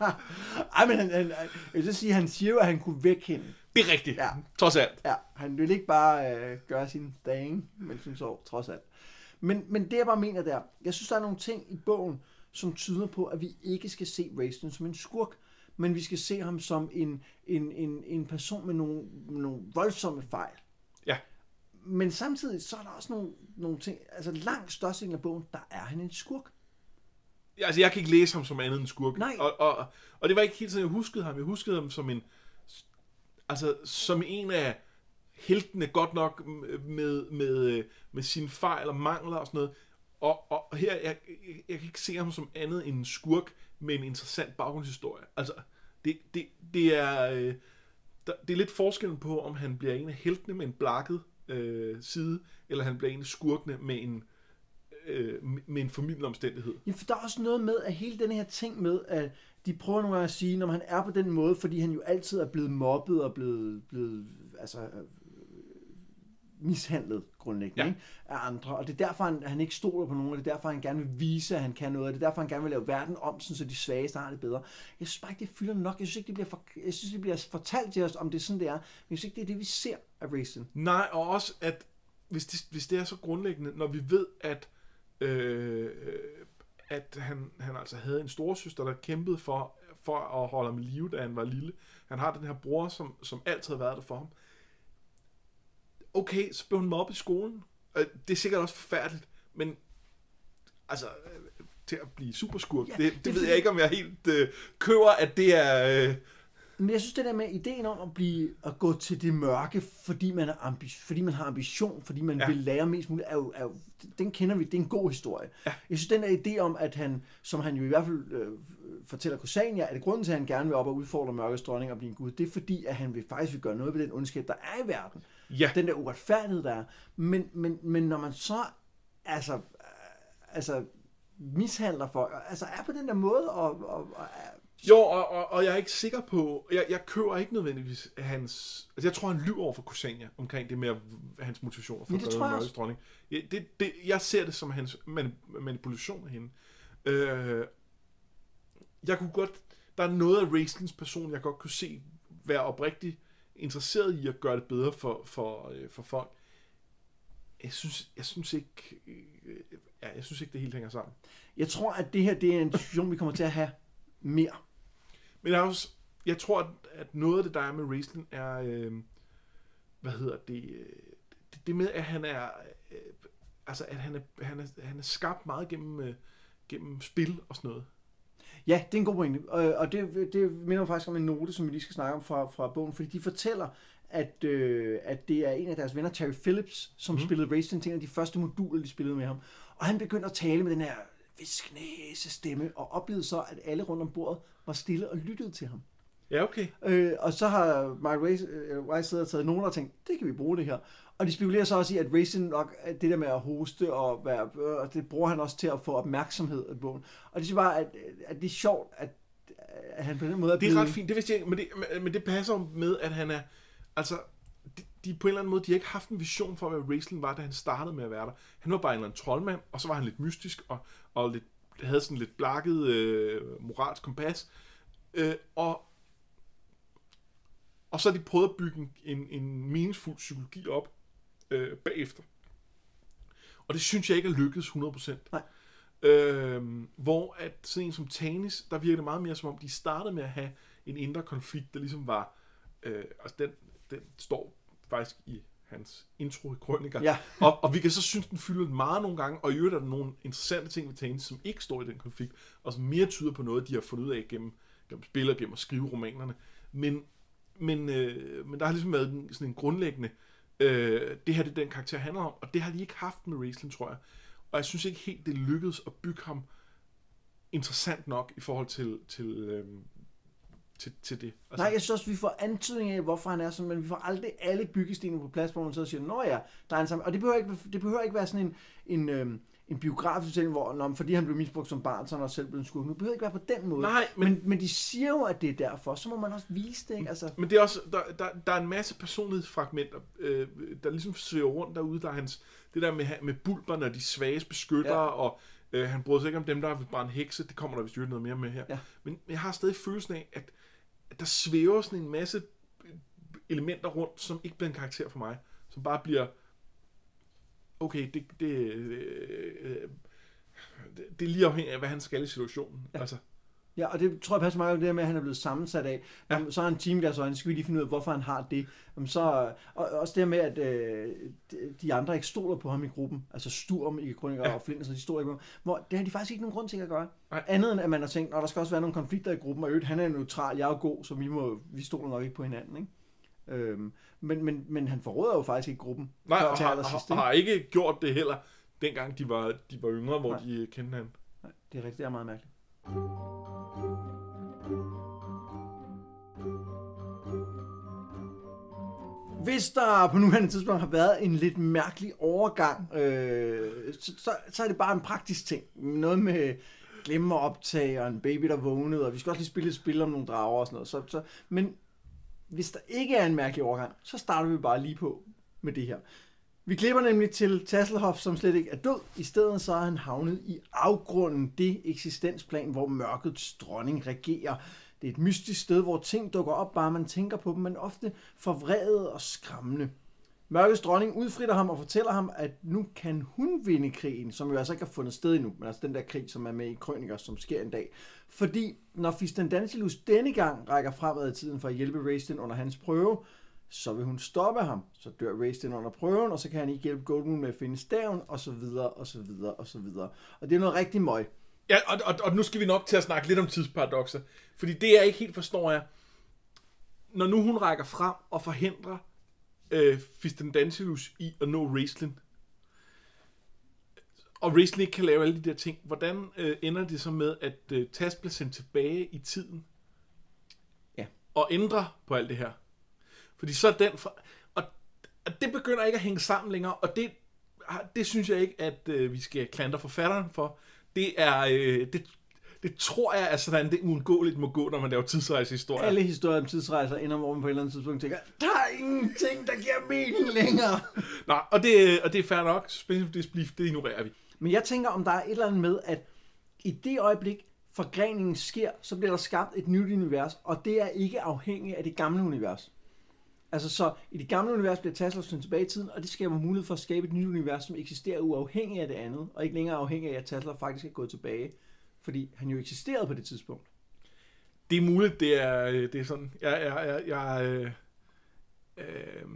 Ej, men han, han, jeg vil så sige, han siger jo, at han kunne vække hende. Det er rigtigt. Ja. Trods alt. Ja, han vil ikke bare øh, gøre sin thing, mens hun så, trods alt. Men, men det jeg bare mener der, jeg synes, der er nogle ting i bogen, som tyder på, at vi ikke skal se Raistlin som en skurk, men vi skal se ham som en, en, en, en person med nogle, nogle voldsomme fejl men samtidig så er der også nogle, nogle ting, altså langt størstedelen af bogen, der er han en skurk. Ja, altså jeg kan ikke læse ham som andet end skurk. Nej. Og, og, og det var ikke helt sådan, jeg huskede ham. Jeg huskede ham som en, altså som en af heltene godt nok med, med, med sine fejl og mangler og sådan noget. Og, og her, jeg, jeg, kan ikke se ham som andet end en skurk med en interessant baggrundshistorie. Altså, det, det, det er... Øh, det er lidt forskellen på, om han bliver en af heltene med en blakket øh, side, eller han bliver en skurkende med en, øh, med en formidlende omstændighed. Ja, for der er også noget med, at hele den her ting med, at de prøver nogle gange at sige, når han er på den måde, fordi han jo altid er blevet mobbet og blevet, blevet altså, mishandlet grundlæggende ja. ikke? af andre. Og det er derfor, han, han ikke stoler på nogen, og det er derfor, han gerne vil vise, at han kan noget, og det er derfor, han gerne vil lave verden om, sådan, så de svageste har det bedre. Jeg synes bare ikke, det fylder nok. Jeg synes ikke, det bliver, for, jeg synes, det bliver fortalt til os, om det er sådan, det er. Men jeg synes ikke, det er det, vi ser af Racing. Nej, og også, at hvis det, hvis det er så grundlæggende, når vi ved, at øh, at han, han altså havde en storesøster, der kæmpede for, for at holde ham i live, da han var lille. Han har den her bror, som, som altid har været der for ham okay, så blev hun mobbet i skolen. Det er sikkert også forfærdeligt, men altså, til at blive superskurk, ja, det, det, det ved jeg ikke, om jeg helt øh, køber, at det er... Øh... Men jeg synes, det der med ideen om at blive at gå til det mørke, fordi man, er ambi- fordi man har ambition, fordi man ja. vil lære mest muligt, er jo, er jo, den kender vi, det er en god historie. Ja. Jeg synes, den der idé om, at han, som han jo i hvert fald øh, fortæller Kusania, at grunden til, at han gerne vil op og udfordre mørkets dronning og blive en gud, det er fordi, at han vil faktisk vil gøre noget ved den ondskab, der er i verden. Ja. Den der uretfærdighed, der er. Men, men, men når man så altså, altså mishandler folk, altså er på den der måde, og, og, og jo, og, og, og jeg er ikke sikker på, jeg, jeg køber ikke nødvendigvis hans, altså jeg tror, han lyver over for Kusania omkring det med hans motivationer for ja, det at gøre dronning. Ja, det, det, jeg ser det som hans manipulation af hende. Øh, jeg kunne godt, der er noget af Raistlins person, jeg godt kunne se være oprigtig interesseret i at gøre det bedre for, for, øh, for folk. Jeg synes, jeg synes ikke, øh, ja, jeg synes ikke, det helt hænger sammen. Jeg tror, at det her det er en diskussion, vi kommer til at have mere. Men jeg, også, jeg tror, at, at noget af det, der er med wrestling, er, øh, hvad hedder det, øh, det, det med, at han er, øh, altså, at han er, han er, han er skabt meget gennem, øh, gennem spil og sådan noget. Ja, det er en god pointe. Og det, det minder mig faktisk om en note, som vi lige skal snakke om fra, fra bogen, fordi de fortæller, at, øh, at det er en af deres venner, Terry Phillips, som mm. spillede Racing til en af de første moduler, de spillede med ham. Og han begyndte at tale med den her visknæse stemme, og oplevede så, at alle rundt om bordet var stille og lyttede til ham. Ja, okay. Øh, og så har Mark Rice, øh, Rice siddet og taget nogen og tænkt, det kan vi bruge det her. Og de spekulerer så også i, at Racing nok, at det der med at hoste, og være, øh, det bruger han også til at få opmærksomhed af bogen. Og det synes bare, at, at det er sjovt, at, at han på den måde er Det er ret fint, det vidste jeg ikke, men det, men det passer med, at han er, altså, de, de på en eller anden måde, de har ikke haft en vision for, hvad wrestling var, da han startede med at være der. Han var bare en eller anden troldmand, og så var han lidt mystisk, og, og lidt, havde sådan lidt blakket øh, moralsk kompas. Øh, og, og så har de prøvet at bygge en, en meningsfuld psykologi op øh, bagefter. Og det synes jeg ikke er lykkedes 100%. Nej. Øh, hvor at sådan en som Tanis, der virker det meget mere som om, de startede med at have en indre konflikt, der ligesom var, øh, altså den, den står faktisk i hans intro i krøniker. Ja. og, og vi kan så synes, den fylder meget nogle gange, og i øvrigt er der nogle interessante ting ved Tanis, som ikke står i den konflikt, og som mere tyder på noget, de har fundet ud af gennem, gennem spil og gennem at skrive romanerne. Men, men, øh, men der har ligesom været sådan en grundlæggende, øh, det her det er den karakter handler om, og det har de ikke haft med Raistlin, tror jeg. Og jeg synes ikke helt, det lykkedes at bygge ham interessant nok i forhold til, til, øh, til, til det. Altså, Nej, jeg synes også, vi får antydning af, hvorfor han er sådan, men vi får aldrig alle byggestenene på plads, hvor man så siger, nå ja, der er en sammen. Og det behøver ikke, det behøver ikke være sådan en, en, øhm, en biografisk fortælling, hvor når, fordi han blev misbrugt som barn, så han også selv blevet skudt. Det behøver ikke være på den måde. Nej, men, men, men de siger jo, at det er derfor, så må man også vise det. Ikke? Altså, Men det er også, der, der, der er en masse personlighedsfragmenter, øh, der ligesom søger rundt derude. Der er hans, det der med, med bulberne og de svages beskyttere, ja. og øh, han bryder sig ikke om dem, der er bare en hekse. Det kommer der vist noget mere med her. Ja. Men jeg har stadig følelsen af, at, at der svæver sådan en masse elementer rundt, som ikke bliver en karakter for mig. Som bare bliver, okay, det, det, øh, det, det er lige afhængigt af, hvad han skal i situationen. Ja. Altså, Ja, og det tror jeg passer meget godt det der med, at han er blevet sammensat af. Ja. Så er han team der, så skal vi lige finde ud af, hvorfor han har det. Jamen, så, og også det med, at øh, de andre ikke stoler på ham i gruppen. Altså Sturm, ikke Krøniker ja. og Flint, så de stoler ikke på ham. Hvor det har de faktisk ikke nogen grund til at gøre. Nej. Andet end, at man har tænkt, at der skal også være nogle konflikter i gruppen, og øvrigt, han er neutral, jeg er god, så vi, må, vi stoler nok ikke på hinanden. Ikke? Øhm, men, men, men han forråder jo faktisk ikke gruppen. Nej, og har, har, ikke? har ikke gjort det heller, dengang de var, de var yngre, hvor Nej. de kendte hinanden. Nej, det er rigtigt, det er meget mærkeligt. Hvis der på nuværende tidspunkt har været en lidt mærkelig overgang, øh, så, så, så er det bare en praktisk ting. Noget med glemme at optage, og en baby, der vågnede, og vi skal også lige spille et spil om nogle drager og sådan noget. Så, så, men hvis der ikke er en mærkelig overgang, så starter vi bare lige på med det her. Vi klipper nemlig til Tasselhoff, som slet ikke er død. I stedet så er han havnet i afgrunden, det eksistensplan, hvor mørkets dronning regerer. Det er et mystisk sted, hvor ting dukker op, bare man tænker på dem, men ofte forvredet og skræmmende. Mørkets dronning udfritter ham og fortæller ham, at nu kan hun vinde krigen, som jo altså ikke har fundet sted endnu, men altså den der krig, som er med i Krøniker, som sker en dag. Fordi når Fistendantilus denne gang rækker fremad i tiden for at hjælpe Raistin under hans prøve, så vil hun stoppe ham. Så dør Raistin under prøven, og så kan han ikke hjælpe Goldmoon med at finde staven, og så videre, og så videre, og så videre. Og det er noget rigtig møg. Ja, og, og, og nu skal vi nok til at snakke lidt om tidsparadoxer. Fordi det, jeg ikke helt forstår, er, når nu hun rækker frem og forhindrer øh, Fistendantilus i at nå Raistlin, og Raistlin ikke kan lave alle de der ting, hvordan øh, ender det så med, at øh, Tas bliver sendt tilbage i tiden? Ja. Og ændrer på alt det her? Fordi så er den... Fra, og, og det begynder ikke at hænge sammen længere, og det, det synes jeg ikke, at øh, vi skal klandre forfatteren for. Det er... Øh, det, det tror jeg er sådan, det uundgåeligt må gå, når man laver tidsrejsehistorier. Alle historier om tidsrejser ender, man på et eller andet tidspunkt tænker, der er ingenting, der giver mening længere. Nej, og det, og det er fair nok. Suspension disbelief, det ignorerer vi. Men jeg tænker, om der er et eller andet med, at i det øjeblik, forgreningen sker, så bliver der skabt et nyt univers, og det er ikke afhængigt af det gamle univers. Altså så, i det gamle univers bliver Tasler sendt tilbage i tiden, og det skaber mulighed for at skabe et nyt univers, som eksisterer uafhængigt af det andet, og ikke længere afhængig af, at Tasler faktisk er gået tilbage, fordi han jo eksisterede på det tidspunkt. Det er muligt, det er, øh, det er sådan... Jeg, jeg, jeg, jeg, øh, øh,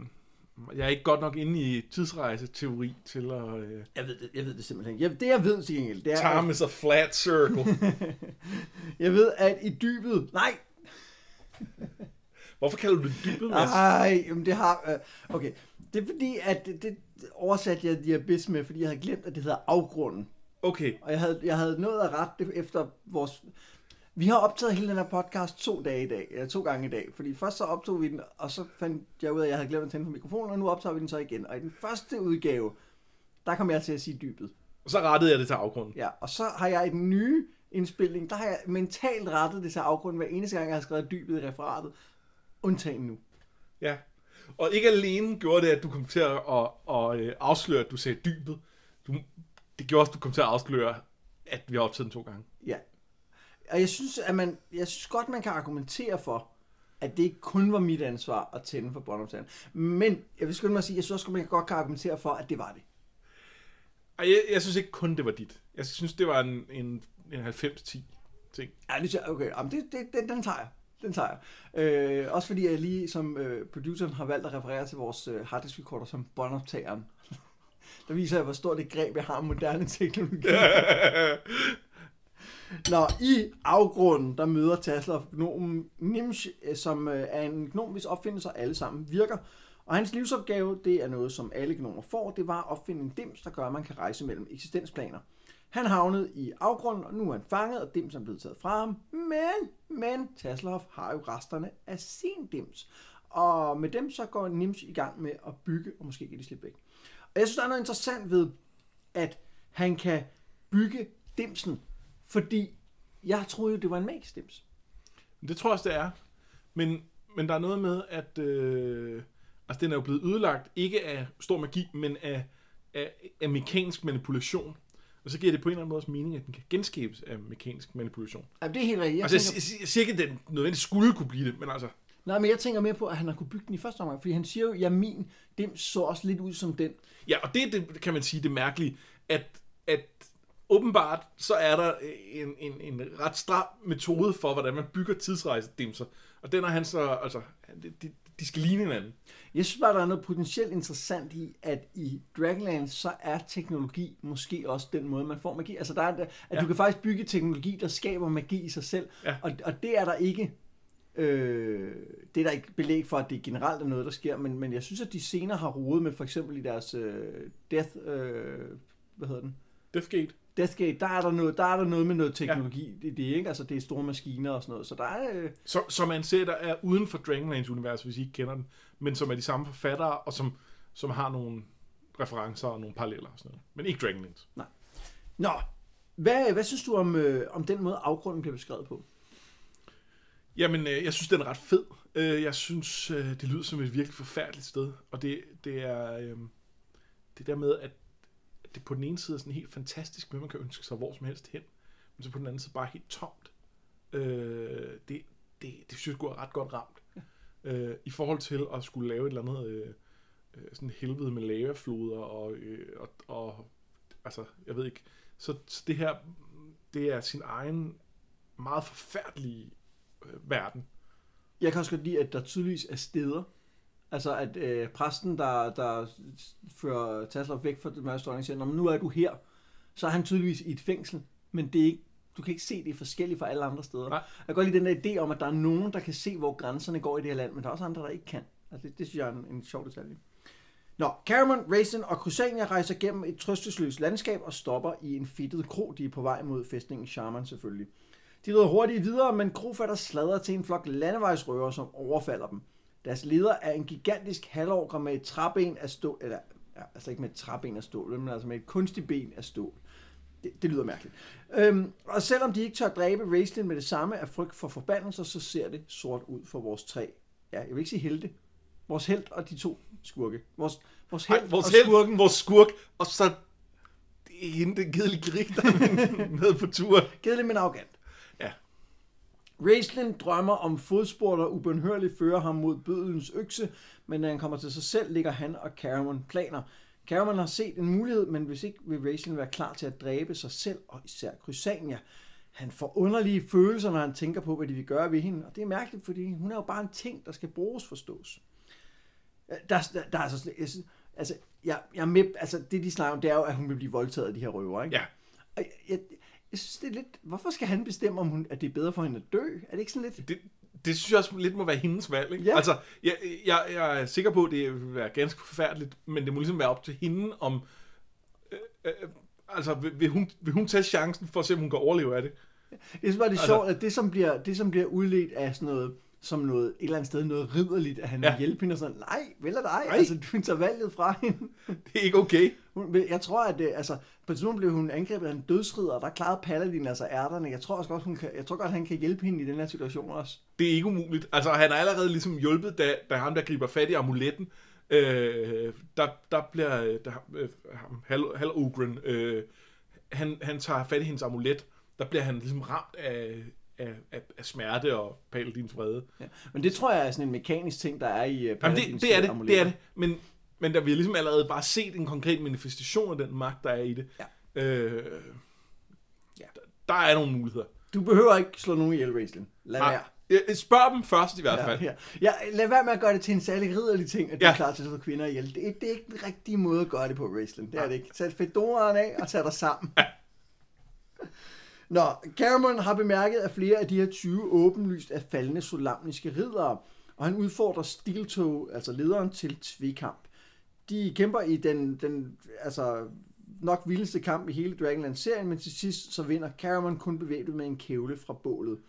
jeg er ikke godt nok inde i tidsrejseteori til at... Øh, Jeg ved det, jeg ved det simpelthen ikke. Jeg, det jeg ved til gengæld, det er... time is a flat circle. Jeg ved, at i dybet... Nej! Hvorfor kalder du det dybet, Mads? Nej, jamen det har... Øh, okay, det er fordi, at det, det oversatte jeg Abyss med, fordi jeg havde glemt, at det hedder afgrunden. Okay, Og jeg havde, jeg havde nået at rette det efter vores... Vi har optaget hele den her podcast to dage i dag, eller to gange i dag, fordi først så optog vi den, og så fandt jeg ud af, at jeg havde glemt at tænde på mikrofonen, og nu optager vi den så igen. Og i den første udgave, der kom jeg til at sige dybet. så rettede jeg det til afgrunden. Ja, og så har jeg i den nye indspilning, der har jeg mentalt rettet det til afgrunden hver eneste gang, jeg har skrevet dybet i referatet. Undtagen nu. Ja. Og ikke alene gjorde det, at du kom til at, at, at, at afsløre, at du sagde dybet. Du, det gjorde også, at du kom til at afsløre, at vi har optaget den to gange. Ja. Og jeg synes, at man, jeg synes godt, man kan argumentere for, at det ikke kun var mit ansvar at tænde for båndoptageren. Men jeg vil skynde mig at sige, at jeg synes også, at man godt kan argumentere for, at det var det. Ej, jeg, jeg synes ikke kun, det var dit. Jeg synes, det var en, en, en 90-10 ting. Ja, det, okay, jamen det, det, den, den tager jeg. Den tager jeg. Øh, også fordi jeg lige som øh, produceren har valgt at referere til vores øh, harddisk recorder som båndoptageren. Der viser jeg, hvor stort det greb, jeg har om moderne teknologi. Nå, i afgrunden, der møder Tasler gnomen Nimsh, øh, som øh, er en gnom, hvis opfindelser alle sammen virker. Og hans livsopgave, det er noget, som alle gnomer får, det var at opfinde en dims, der gør, at man kan rejse mellem eksistensplaner. Han havnede i afgrunden, og nu er han fanget, og dims er blevet taget fra ham. Men, men Tasselhoff har jo resterne af sin dims. Og med dem så går Nims i gang med at bygge, og måske kan de slippe væk. Og jeg synes, der er noget interessant ved, at han kan bygge dimsen, fordi jeg troede jo, det var en magisk dims. Det tror jeg også, det er. Men, men der er noget med, at øh, altså, den er jo blevet ødelagt, ikke af stor magi, men af, af, af mekanisk manipulation. Og så giver det på en eller anden måde også mening, at den kan genskabes af mekanisk manipulation. Jamen, det er helt rigtigt. Jeg Altså, jeg, tænker, jeg, jeg siger ikke, at den nødvendigvis skulle kunne blive det, men altså... nej, men jeg tænker mere på, at han har kunne bygge den i første omgang, fordi han siger jo, at min dims så også lidt ud som den. Ja, og det, det kan man sige det mærkelige, at, at åbenbart så er der en, en, en ret stram metode for, hvordan man bygger tidsrejsedimser. Og den er han så, altså, de, de, skal ligne hinanden. Jeg synes bare, der er noget potentielt interessant i, at i Dragonland, så er teknologi måske også den måde, man får magi. Altså, der er, at. Ja. du kan faktisk bygge teknologi, der skaber magi i sig selv. Ja. Og, og det er der ikke... Øh, det er der ikke belæg for, at det generelt er noget, der sker, men, men jeg synes, at de senere har rodet med, for eksempel i deres øh, Death... Øh, hvad hedder den? Deathgate. Deathgate, der er der noget, der er der noget med noget teknologi. Ja. Det, det er ikke, altså det er store maskiner og sådan noget. Så der er, øh, Så, som er en serie, der er uden for Dragonlands univers, hvis I ikke kender den, men som er de samme forfattere, og som, som har nogle referencer og nogle paralleller og sådan noget. Men ikke Dragonlands. Nå, hvad, hvad synes du om, øh, om den måde, afgrunden bliver beskrevet på? Jamen, øh, jeg synes, den er ret fed. Øh, jeg synes, øh, det lyder som et virkelig forfærdeligt sted. Og det, det er øh, det der med, at det på den ene side er sådan helt fantastisk, men man kan ønske sig hvor som helst hen. Men så på den anden side bare helt tomt. Øh, det, det, det synes jeg er ret godt ramt. Øh, I forhold til at skulle lave et eller andet øh, sådan helvede med lavafloder og, øh, og, og altså, jeg ved ikke. Så, så det her, det er sin egen meget forfærdelige verden. Jeg kan også godt lide, at der tydeligvis er steder. Altså at øh, præsten, der, der fører Tasselhoff væk fra det mørke dronning, siger, "Nå, men nu er du her. Så er han tydeligvis i et fængsel, men det er ikke, du kan ikke se, det er forskelligt fra alle andre steder. Nej. Jeg kan godt lide den der idé om, at der er nogen, der kan se, hvor grænserne går i det her land, men der er også andre, der ikke kan. Altså det, det synes jeg er en, en sjov detalje. Nå, Cameron, Raisin og Crusania rejser gennem et trøstesløst landskab og stopper i en fedtet kro. De er på vej mod fæstningen Charman selvfølgelig. De rider hurtigt videre, men krofatter sladrer til en flok landevejsrøver, som overfalder dem. Deres leder er en gigantisk halvorker med et træben af stål, eller ja, altså ikke med et træben af stål, men altså med et kunstigt ben af stål. Det, det lyder mærkeligt. Øhm, og selvom de ikke tør dræbe Raistlin med det samme af frygt for forbandelser, så ser det sort ud for vores tre. Ja, jeg vil ikke sige helte. Vores held og de to skurke. Vores, vores held Ej, vores og held, skurken. vores skurk, og så det er hende, den kedelige grik, der er med på tur. Kedelig, men arrogant. Raistlin drømmer om fodspor, der ubønhørligt fører ham mod bødelens økse, men når han kommer til sig selv, ligger han og Caramon planer. Caramon har set en mulighed, men hvis ikke vil Raistlin være klar til at dræbe sig selv, og især Crysania. Han får underlige følelser, når han tænker på, hvad de vil gøre ved hende, og det er mærkeligt, fordi hun er jo bare en ting, der skal bruges forstås. Der, der, der er altså, slet- jeg altså, jeg, jeg er med, altså, det de snakker om, det er jo, at hun vil blive voldtaget af de her røver, ikke? Ja. Jeg, jeg, jeg synes, det er lidt... Hvorfor skal han bestemme, om hun, at det er bedre for hende at dø? Er det ikke sådan lidt... Det, det synes jeg også lidt må være hendes valg. Ikke? Ja. Altså, jeg, jeg, jeg er sikker på, at det vil være ganske forfærdeligt, men det må ligesom være op til hende, om... Øh, øh, altså, vil, vil, hun, vil hun tage chancen for at se, om hun kan overleve af det? Jeg synes bare, det er Altså- sjovt, at det som, bliver, det, som bliver udledt af sådan noget, som noget, et eller andet sted noget ridderligt, at han ja. Vil hjælpe hende og sådan, nej, vel er dig, Nej. altså du tager valget fra hende. Det er ikke okay. Hun- Jeg tror, at det, altså, på et tidspunkt blev hun angrebet af en dødsridder, og der klarede Paladin altså ærterne. Jeg tror også godt, hun kan, jeg tror godt, han kan hjælpe hende i den her situation også. Det er ikke umuligt. Altså, han har allerede ligesom hjulpet, da, da ham, der griber fat i amuletten, øh, der, der bliver der, øh, Hal, Hal Ogren, øh, han, han tager fat i hendes amulet, der bliver han ligesom ramt af, af, af, af smerte og Paladins vrede. Ja. Men det tror jeg er sådan en mekanisk ting, der er i uh, Jamen, Paladins det, det er det, amuletter. det er det. Men, men der vi har ligesom allerede bare set en konkret manifestation af den magt, der er i det. Ja. Øh, ja. Der, der er nogle muligheder. Du behøver ikke slå nogen ihjel, Raistlin. Lad Nej, være. jeg- Spørg dem først i hvert Ja, fald. ja. ja, lad være med at gøre det til en særlig ridderlig ting, at du Ja. er klar til at slå kvinder ihjel. Det, det er ikke den rigtige måde at gøre det på, Raistlin. Det er Nej. det ikke. Sæt fedoraen af og tag dig sammen. Nå, Cameron har bemærket, at flere af de her 20 åbenlyst er faldende solamniske riddere, og han udfordrer Steeltoe, altså lederen, til tvekamp. De kæmper i den, den altså, nok vildeste kamp i hele Dragonland-serien, men til sidst så vinder Caramon kun bevæbnet med en kævle fra bålet.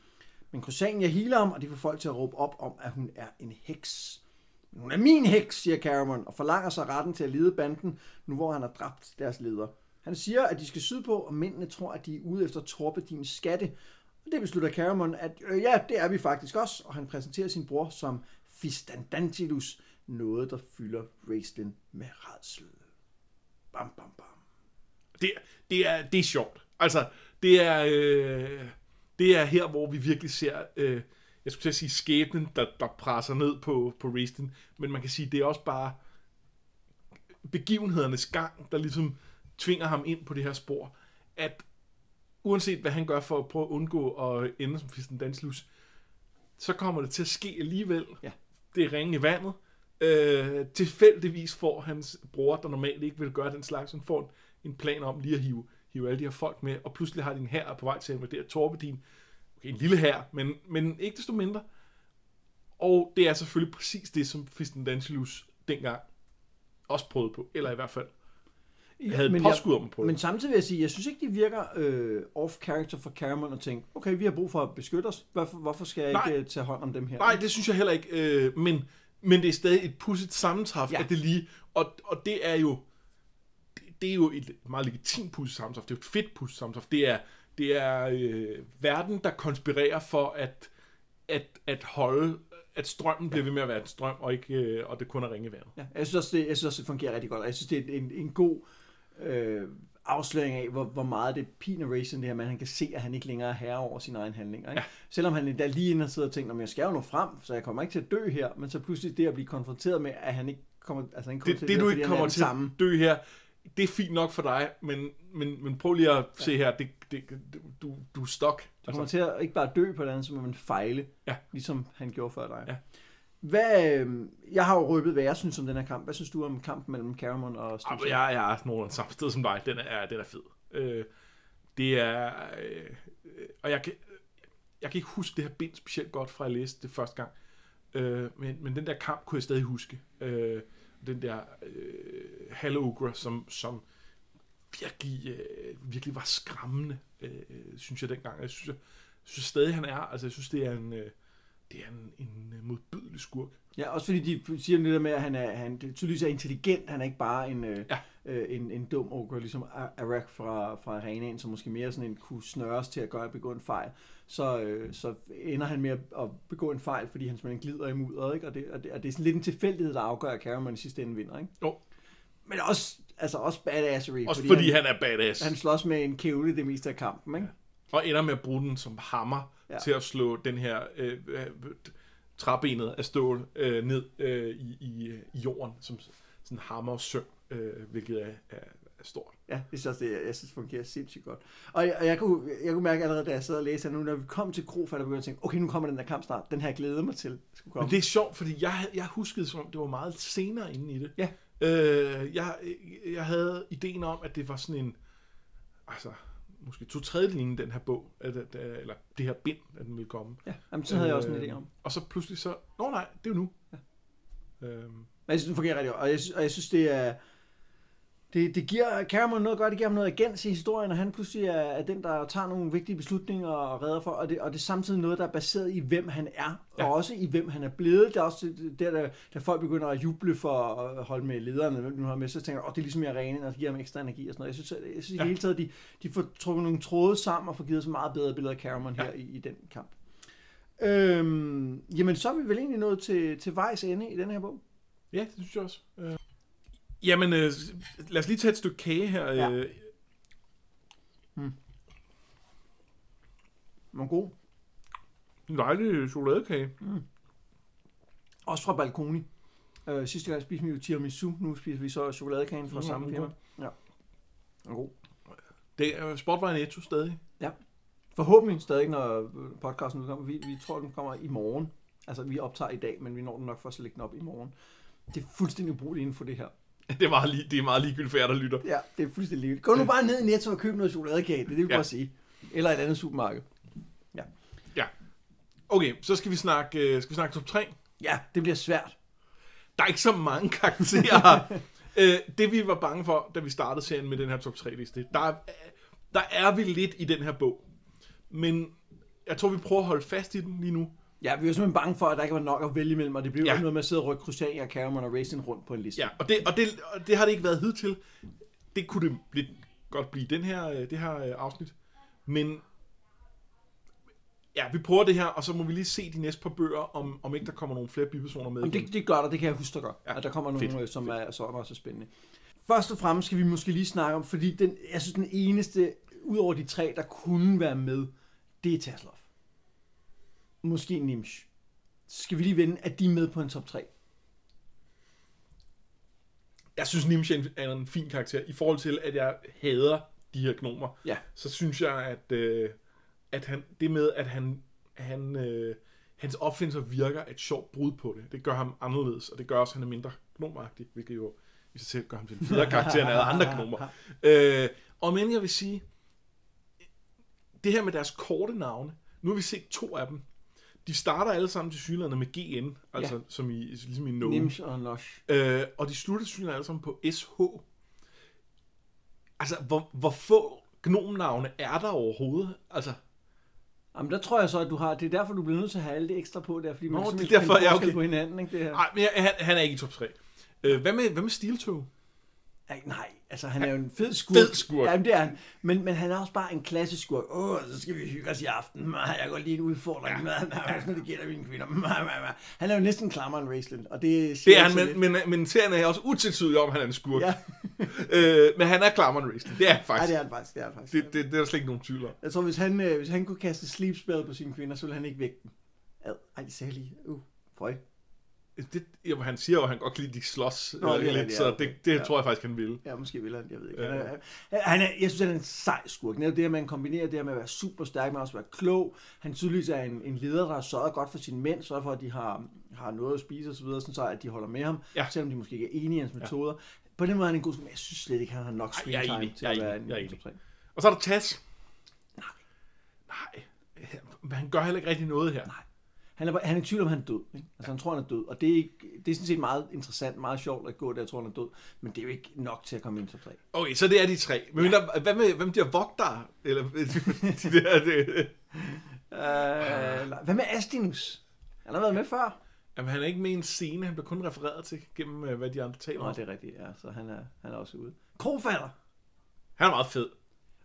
Men Crusania healer ham, og de får folk til at råbe op om, at hun er en heks. Hun er min heks, siger Caramon, og forlanger sig retten til at lede banden, nu hvor han har dræbt deres leder. Han siger, at de skal sydpå, og mændene tror, at de er ude efter Torbedins skatte. Og det beslutter Caramon, at øh, ja, det er vi faktisk også, og han præsenterer sin bror som Fistandantilus, noget der fylder Raistlin med redsel. Bam, bam, bam. Det, det, er, det er sjovt. Altså, det er, øh, det er her, hvor vi virkelig ser, øh, jeg skulle til at sige skæbnen, der, der presser ned på, på Raistlin, men man kan sige, det er også bare begivenhedernes gang, der ligesom tvinger ham ind på det her spor, at uanset hvad han gør for at prøve at undgå at ende som Fisten Danslus, så kommer det til at ske alligevel. Ja. Det er ringe i vandet. Øh, tilfældigvis får hans bror, der normalt ikke vil gøre den slags, han får en plan om lige at hive, hive alle de her folk med, og pludselig har de en her på vej til at invadere Torbedin. Okay, en lille her, men, men ikke desto mindre. Og det er selvfølgelig præcis det, som Fisten Danslus dengang også prøvede på, eller i hvert fald jeg havde et påskud om på Men samtidig vil jeg sige, jeg synes ikke, det virker øh, off-character for Cameron at tænke, okay, vi har brug for at beskytte os. Hvorfor, hvorfor skal jeg Nej. ikke øh, tage hånd om dem her? Nej, det synes jeg heller ikke. Øh, men, men det er stadig et pudsigt sammentræf, Ja. at det lige... Og, og det er jo... Det, det er jo et meget legitimt pudsigt sammentræf. Det er jo et fedt pudsigt sammentræf. Det er, det er øh, verden, der konspirerer for at, at, at holde... At strømmen bliver ved med at være en strøm, og, ikke, øh, og det kun er ringe vand. Ja, jeg synes også, det, jeg synes også, det fungerer rigtig godt. og Jeg synes, det er en, en god øh, afsløring af, hvor, hvor meget det piner Racing det her, men han kan se, at han ikke længere er herre over sine egne handlinger. Ikke? Ja. Selvom han endda lige inden har siddet og tænkt, at jeg skal jo nå frem, så jeg kommer ikke til at dø her, men så pludselig det at blive konfronteret med, at han ikke kommer, altså han kommer Det, til det at du ikke er kommer den til samme. at dø her, det er fint nok for dig, men, men, men prøv lige at se her, det, det, du, du er stok. Du kommer til at ikke bare dø på det andet, så må man fejle, Ja. ligesom han gjorde før dig. Ja. Hvad, øh, jeg har jo røbet, hvad jeg synes om den her kamp. Hvad synes du om kampen mellem Cameron og men jeg, jeg er nogenlunde samme sted som dig. Den er, den er fed. Øh, det er... Øh, og jeg kan, jeg kan ikke huske det her bind specielt godt, fra jeg læste det første gang. Øh, men, men den der kamp kunne jeg stadig huske. Øh, den der øh, Halogre, som, som virkelig, øh, virkelig var skræmmende, øh, synes jeg dengang. Jeg synes, jeg, synes stadig, han er. Altså, jeg synes, det er en... Øh, det er en, en øh, modbydelig skurk. Ja, også fordi de siger det der med, at han er, han tydeligvis er intelligent. Han er ikke bare en, øh, Ja. øh, en, en dum ogre, ligesom Arak fra, fra arenaen, som måske mere sådan en kunne snøres til at gøre at begå en fejl. Så, øh, så ender han med at, begå en fejl, fordi han simpelthen glider i mudderet, ikke? Og det, og det, og det er sådan lidt en tilfældighed, der afgør, at Cameron i sidste ende vinder, ikke? Jo. Men også, altså også badassery. Også fordi, fordi han, han er badass. han slås med en kævle det meste af kampen, ikke? Og ender med at bruge den som hammer Ja. til at slå den her øh, øh, træbenet af stål øh, ned øh, i, i, i jorden, som sådan hammer og søm, øh, hvilket er, er, er stort. Ja, det synes også, det, jeg synes, det fungerer sindssygt godt. Og jeg, og jeg, kunne, jeg kunne mærke allerede, da jeg sad og læste her nu, når vi kom til Krofald, der begyndte at tænke, okay, nu kommer den der kamp snart. Den her glæder mig til. Skulle komme. Men det er sjovt, fordi jeg, jeg huskede, som om det var meget senere inde i det. Ja. Øh, jeg, jeg havde ideen om, at det var sådan en, altså, måske to tredje den her bog, at, at, eller det her bind, at den ville komme. Ja, jamen, så havde jeg også en Øh, idé om. Og så pludselig så, nå nej, det er jo nu. Ja. Øhm, Men jeg synes, det fungerer rigtig godt. Og jeg, synes- og jeg synes, det er... Det, det giver Cameron noget godt, det giver ham noget agens i historien, og han pludselig er, er den, der tager nogle vigtige beslutninger og redder for, og det, og det er samtidig noget, der er baseret i, hvem han er, ja. Og også i, hvem han er blevet. Det er også der, der, der folk begynder at juble for at holde med lederne, hvem nu har med, så tænker jeg, åh, det er ligesom i arenaen, og det giver ham ekstra energi og sådan noget. Jeg synes, jeg, jeg synes i Ja. det hele taget, de, de får trukket nogle tråde sammen og får givet et meget bedre billede af Cameron Ja. her i, i den kamp. Øhm, jamen, så er vi vel egentlig nået til, til vejs ende i den her bog. Ja, det synes jeg også. Øh. Jamen, øh, lad os lige tage et stykke kage her. Ja. Øh, Nogle gode. en dejlig chokoladekage. Også fra Balkoni. Øh, sidste gang spiste vi jo tiramisu, nu spiser vi så chokoladekagen fra Mm, samme firma. Ja. Den er god. Det er Sportvej Netto stadig. Forhåbentlig stadig, når podcasten udkommer. Vi, vi tror, den kommer i morgen. Altså, vi optager i dag, men vi når den nok først at lægge den op i morgen. Det er fuldstændig ubrugeligt inden for det her. Det er meget, lige, det er meget ligegyldigt for jer, der lytter. Ja, det er fuldstændig ligeligt. Gå nu bare ned i Netto og køb noget chokoladekage. Det er det, vi Ja. ja. bare sige. Eller et andet supermarked. Okay, så skal vi snakke, øh, skal vi snakke top 3. Ja, det bliver svært. Der er ikke så mange karakterer. Øh, det vi var bange for, da vi startede serien med den her top 3 liste, der, er- der er vi lidt i den her bog. Men jeg tror, vi prøver at holde fast i den lige nu. Ja, vi var simpelthen bange for, at der ikke var nok at vælge imellem, og det blev Ja. noget med at sidde og rykke Crusader, Cameron og Racing rundt på en liste. Ja, og det, og det, og det har det ikke været hidtil. Det kunne det lidt godt blive den her, øh, det her øh, afsnit. Men ja, vi prøver det her, og så må vi lige se de næste par bøger, om, om ikke der kommer nogle flere bipersoner med. Jamen, det, det gør der, det kan jeg huske, der gør. Ja, at der kommer fedt, nogle, fedt, som er, som er også spændende. Først og fremmest skal vi måske lige snakke om, fordi den, jeg synes, den eneste, ud over de tre, der kunne være med, det er Taslov. Måske Nimsh. Så skal vi lige vende, at de er med på en top 3. Jeg synes, Nimsha er en fin karakter. I forhold til, at jeg hader de her gnomer, Ja. så synes jeg, at, øh, at han, det med, at han, han, øh, hans opfindelser virker et sjovt brud på det. Det gør ham anderledes, og det gør også, at han er mindre gnomagtig, hvilket jo i sig selv gør ham til en federe karakter end alle andre gnomer. Øh, og men jeg vil sige, det her med deres korte navne, nu har vi set to af dem. De starter alle sammen til syglandene med GN, altså Ja. som i, ligesom i No. Nimsh og Nosh. Øh, og de slutter til alle sammen på SH. Altså, hvor, hvor få gnomnavne er der overhovedet? Altså, Jamen, der tror jeg så, at du har... Det er derfor, du bliver nødt til at have alt det ekstra på der, fordi man Nå, det er derfor, forskel okay. på hinanden, ikke det her? ej, men jeg, han, han er ikke i top 3. Øh, hvad med, hvad med Steel Toe? Ej, nej, altså han er jo en fed skurk. Fed skurk. Ja, det er han. Men, men han er også bare en klassisk skurk. Åh, så skal vi hygge os i aften. Jeg går lige en udfordring. Ja. Sådan det gælder mine kvinder. Han er jo næsten klammer en Raceland, og det Det er han, men, men, men serien er også utvetydig om, at han er en skurk. Ja, Øh, men han er Klammeren Racing. Det er han faktisk. det er han faktisk. Det er han faktisk. Det, det, det, er der slet ikke nogen tvivl om. Jeg tror, hvis han, øh, hvis han kunne kaste sleep spell på sine kvinder, så ville han ikke vække dem. Ad. Ej, det sagde jeg lige. Uh, føj. Det, jo, han siger jo, at han godt kan lide, de slås Nå, øh, det lidt, så ja, det, okay. det Ja. tror jeg faktisk, han vil. Ja, måske vil han, jeg ved ikke. Ja, Han er, han er, jeg synes, han er en sej skurk. Netop det at han kombinerer det her med at være super stærk, men også være klog. Han tydeligvis er en, en leder, der har sørget godt for sine mænd, sørger for, at de har, har noget at spise osv., sådan så at de holder med ham, Ja. selvom de måske ikke er enige i hans metoder. På den måde er han en god skurk, men jeg synes slet ikke, han har nok Ej, screen time enig. til at være en Jeg er enig. Og så er der Tas. Nej. Nej. Men han gør heller ikke rigtig noget her. Nej. Han er, han er i tvivl om, han er død. Ikke? Altså, han tror, han er død. Og det er, ikke, det er sådan set meget interessant, meget sjovt at gå der, jeg tror, han er død. Men det er jo ikke nok til at komme ind top 3. Okay, så det er de tre. Men ja. hvad med, hvem de her vogtere? Eller de der, det, Uh, hvad med Astinus? Han har været med før. jamen, han er ikke med i en scene, han bliver kun refereret til gennem, øh, hvad de andre taler Nå, om. det er rigtigt, ja. Så han er, han er også ude. Krofatter! Han er meget fed.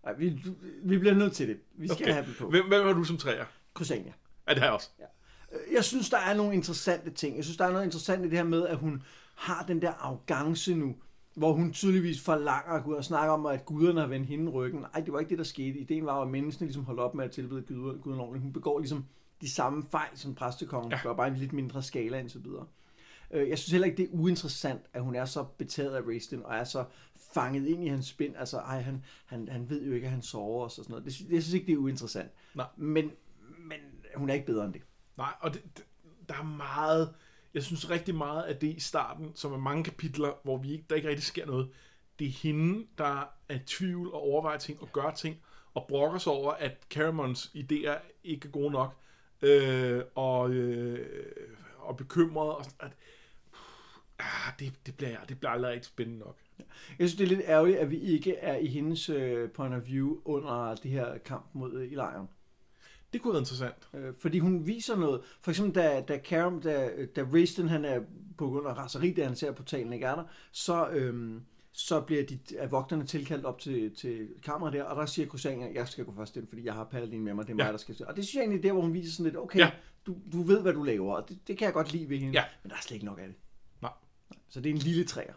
Ej, vi, vi bliver nødt til det. Vi skal Okay. have dem på. Hvem, hvem har du som træer? Kusania. Ja, det har jeg også. Øh, Jeg synes, der er nogle interessante ting. Jeg synes, der er noget interessant i det her med, at hun har den der arrogance nu, hvor hun tydeligvis forlanger at gå ud og snakke om, at guderne har vendt hende ryggen. Ej, det var ikke det, der skete. Ideen var, at menneskene ligesom holdt op med at tilbede guder- guderne ordentligt. Hun begår ligesom de samme fejl, som præstekongen ja. gør, bare en lidt mindre skala og så videre. Øh, Jeg synes heller ikke, det er uinteressant, at hun er så betaget af Raistlin, og er så fanget ind i hans spind. Altså, ej, han, han, han ved jo ikke, at han sover og så sådan noget. Det, jeg synes ikke, det er uinteressant. Nej. Men, men hun er ikke bedre end det. Nej, og det, det, der er meget... Jeg synes rigtig meget af det i starten, som er mange kapitler, hvor vi ikke, der ikke rigtig sker noget. Det er hende, der er i tvivl og overvejer ting og gør ting, og brokker sig over, at Caramons idéer ikke er gode nok, øh, og, øh, og bekymret. Og, at, ah, det, det, bliver, det bliver aldrig rigtig spændende nok. Jeg synes, det er lidt ærgerligt, at vi ikke er i hendes øh, point of view under det her kamp mod øh, Elion. Det kunne være interessant. Øh, fordi hun viser noget. For eksempel, da, da Karam, da, da Raistlin, han er på grund af raseri, da han ser portalen ikke er der, så, øhm, så bliver de af vogterne tilkaldt op til, til kammeret der, og der siger Kusanga, jeg skal gå først ind, fordi jeg har Paladin med mig, det er mig, Ja. der skal Og det synes jeg egentlig er der, hvor hun viser sådan lidt, okay, Ja. du, du ved, hvad du laver, og det, det kan jeg godt lide ved hende, Ja. men der er slet ikke nok af det. Nej. Så det er en lille træer.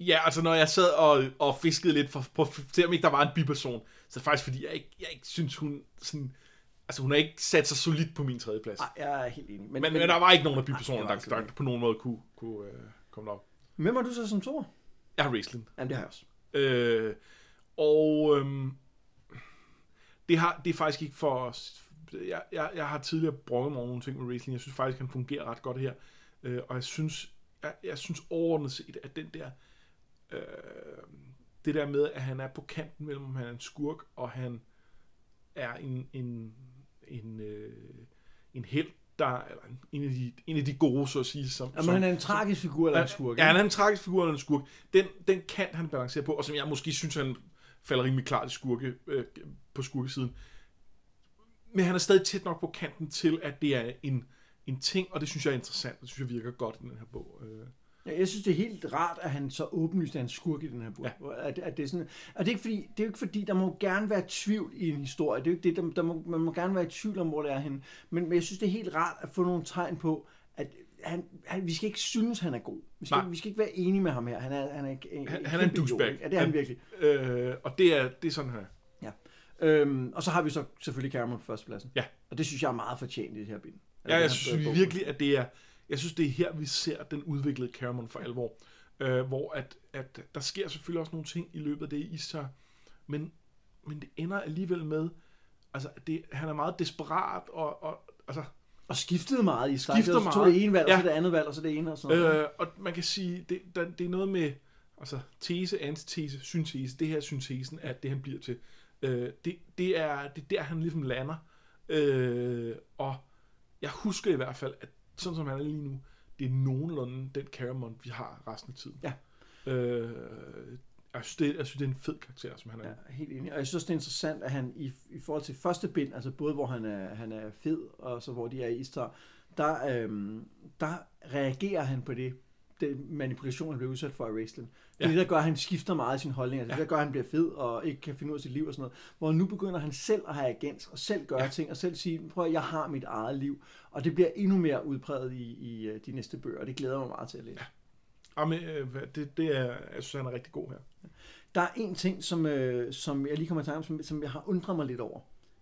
Ja, altså når jeg sad og, og fiskede lidt for, på, for se om ikke der var en biperson, så er det faktisk fordi, jeg ikke, jeg ikke synes, hun sådan... Altså hun har ikke sat sig solidt på min tredje plads. Nej, jeg er helt enig. Men, men, men der var ikke nogen af bipersonerne, var der, altså der, ikke. på nogen måde kunne, kunne øh, komme op. Hvem er du så som to? Jeg har Raistlin. Jamen, det har jeg også. Øh, og øhm, det, har, det er faktisk ikke for... Jeg, jeg, jeg har tidligere brokket mig over nogle ting med Raistlin. Jeg synes faktisk, han fungerer ret godt her. Øh, og jeg synes, jeg, jeg synes overordnet set, at den der... Øh, det der med, at han er på kanten mellem, om han er en skurk, og han er en, en, en, øh, en held, der eller en af de, en af de gode, så at sige. Som, Jamen, som, han er en tragisk figur eller en skurk. Ja, han er en tragisk figur eller en skurk. Den, den kan han balancere på, og som jeg måske synes, han falder rimelig klart i skurke, øh, på skurkesiden. Men han er stadig tæt nok på kanten til, at det er en, en ting, og det synes jeg er interessant. Det synes jeg virker godt i den her bog. Øh. Ja, jeg synes, det er helt rart, at han så åbenlyst er en skurk i den her bog. Ja. At, at det er sådan, og det er, ikke fordi, det er jo ikke fordi, der må gerne være tvivl i en historie. Det er jo ikke det, der, der må, man må gerne være i tvivl om, hvor det er henne. Men, men jeg synes, det er helt rart at få nogle tegn på, at han, han, vi skal ikke synes, han er god. Vi skal, ikke, vi skal ikke være enige med ham her. Han er, han er, en, Han, han er en douchebag. ikke? Ja, det er han virkelig. Øh, og det er, det er sådan her. Ja. Øhm, og så har vi så selvfølgelig Cameron på førstepladsen. Ja. Og det synes jeg er meget fortjent i det her bind. Ja, jeg synes vi virkelig, at det er, jeg synes, det er her, vi ser den udviklede Cameron for alvor. Øh, hvor at, at der sker selvfølgelig også nogle ting i løbet af det i Istar, men, men det ender alligevel med, altså, det, han er meget desperat, og, og altså, Og skiftede meget i starten. Skifter var så meget. det ene valg, og Ja. så det andet valg, og så det ene og sådan noget. øh, og man kan sige, det, der, det er noget med, altså, tese, antitese, syntese, det her er syntesen, at det han bliver til, øh, det, det, er, det er der, han ligesom lander, øh, og jeg husker i hvert fald, at sådan som han er lige nu, det er nogenlunde den Caramon, vi har resten af tiden. Ja. Øh, jeg, synes, det, jeg synes, det er en fed karakter, som han er. Ja, helt enig. Og jeg synes også, det er interessant, at han i, i forhold til første bind, altså både hvor han er, han er fed, og så hvor de er i Istar, der, øhm, der reagerer han på det, den manipulation, han bliver udsat for af Raistlin. Det er Ja. det, der gør, at han skifter meget i sin holdning. Altså, Ja. Det, der gør, at han bliver fed og ikke kan finde ud af sit liv og sådan noget. Hvor nu begynder han selv at have agens, og selv gøre Ja. ting, og selv sige, prøv at jeg har mit eget liv. Og det bliver endnu mere udpræget i, i øh, de næste bøger, og det glæder mig meget til at læse. Og med, øh, det, det er, jeg synes, han er rigtig god her. Der er en ting, som, øh, som jeg lige kommer i tanke om, som, som jeg har undret mig lidt over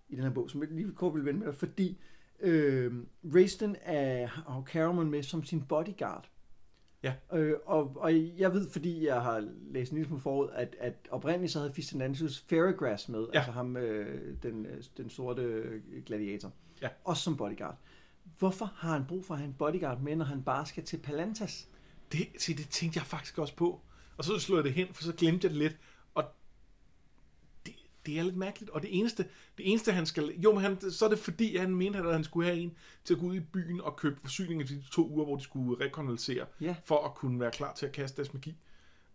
i den her bog, som jeg lige kort vil vende med dig, fordi øh, Raistlin er, har Caramon med som sin bodyguard. Ja. Øh, og, og jeg ved, fordi jeg har læst en lille smule forud, at, at oprindeligt så havde Fistenantius Ferregrass med, Ja. altså ham, øh, den, øh, den sorte gladiator, Ja. også som bodyguard. Hvorfor har han brug for at have en bodyguard med, når han bare skal til Palantas? Det, se, det tænkte jeg faktisk også på. Og så slog jeg det hen, for så glemte jeg det lidt. Det er lidt mærkeligt. Og det eneste, det eneste han skal... Jo, men han, så er det fordi, han mente, at han skulle have en til at gå ud i byen og købe forsyninger til de to uger, hvor de skulle rekonvalesere, Ja. for at kunne være klar til at kaste deres magi.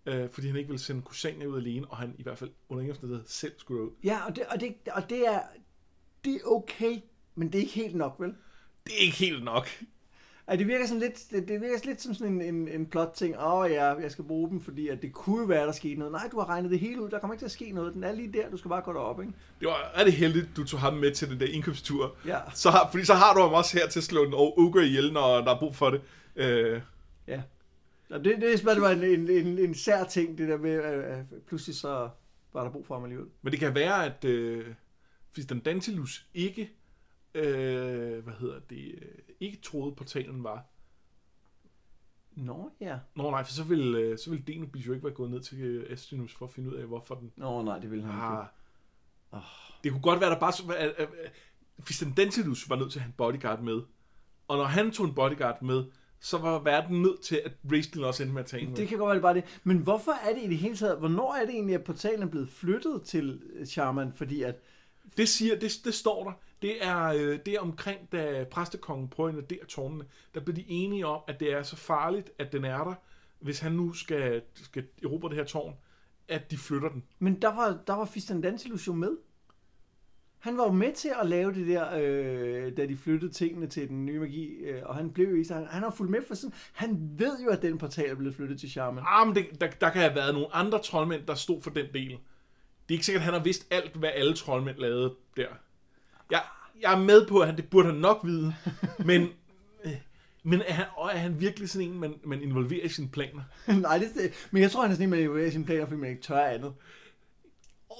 Øh, fordi han ikke ville sende Kusania ud alene, og han i hvert fald under ingen omstændighed selv skulle ud. Ja, og det, og det, og det er, det er okay, men det er ikke helt nok, vel? Det er ikke helt nok. Ej, det virker sådan lidt, det, det virker lidt som sådan en, en, en plot ting. Åh oh, ja, jeg skal bruge dem, fordi at det kunne være, der skete noget. Nej, du har regnet det hele ud. Der kommer ikke til at ske noget. Den er lige der. Du skal bare gå derop, ikke? Det var rigtig heldigt, du tog ham med til den der indkøbstur. Ja. Så har, fordi så har du ham også her til at slå en ogre ihjel, når der er brug for det. Øh, Ja. Og det, det, det var en, en, en, en sær ting, det der med, at pludselig så var der brug for ham alligevel. Men det kan være, at øh, hvis den Dantilus ikke, øh, hvad hedder det, øh, ikke troede portalen var. Nå ja. Nå nej, for så ville, øh, så ville Denobis jo ikke være gået ned til øh, Astinus for at finde ud af, hvorfor den Nå nej, det ville han ikke. Oh. Det kunne godt være, der bare... så- At, at, at, hvis den Dantilus var nødt til at have en bodyguard med, og når han tog en bodyguard med, så var verden nødt til, at Raistlin også endte med at tage med. Det kan godt være det bare det. Men hvorfor er det i det hele taget, hvornår er det egentlig, at portalen er blevet flyttet til Charman? Fordi at, Det siger, det, det står der. Det er, øh, det er omkring, da præstekongen prøver at invadere tårnene, der blev de enige om, at det er så farligt, at den er der, hvis han nu skal, skal erobre det her tårn, at de flytter den. men der var, der var Fistandantilus jo med. Han var jo med til at lave det der, øh, da de flyttede tingene til den nye magi, øh, og han blev jo i sig. Han, har fulgt med for sådan. Han ved jo, at den portal er blevet flyttet til Charman. Ah, men det, der, der kan have været nogle andre troldmænd, der stod for den del. Det er ikke sikkert, at han har vidst alt, hvad alle troldmænd lavede der. Jeg, jeg er med på, at han, det burde han nok vide, men, øh, men er, han, og er han virkelig sådan en, man, man involverer i sine planer? Nej, det, det, men jeg tror, han er sådan en, man evaluerer sine planer, fordi man ikke tør andet.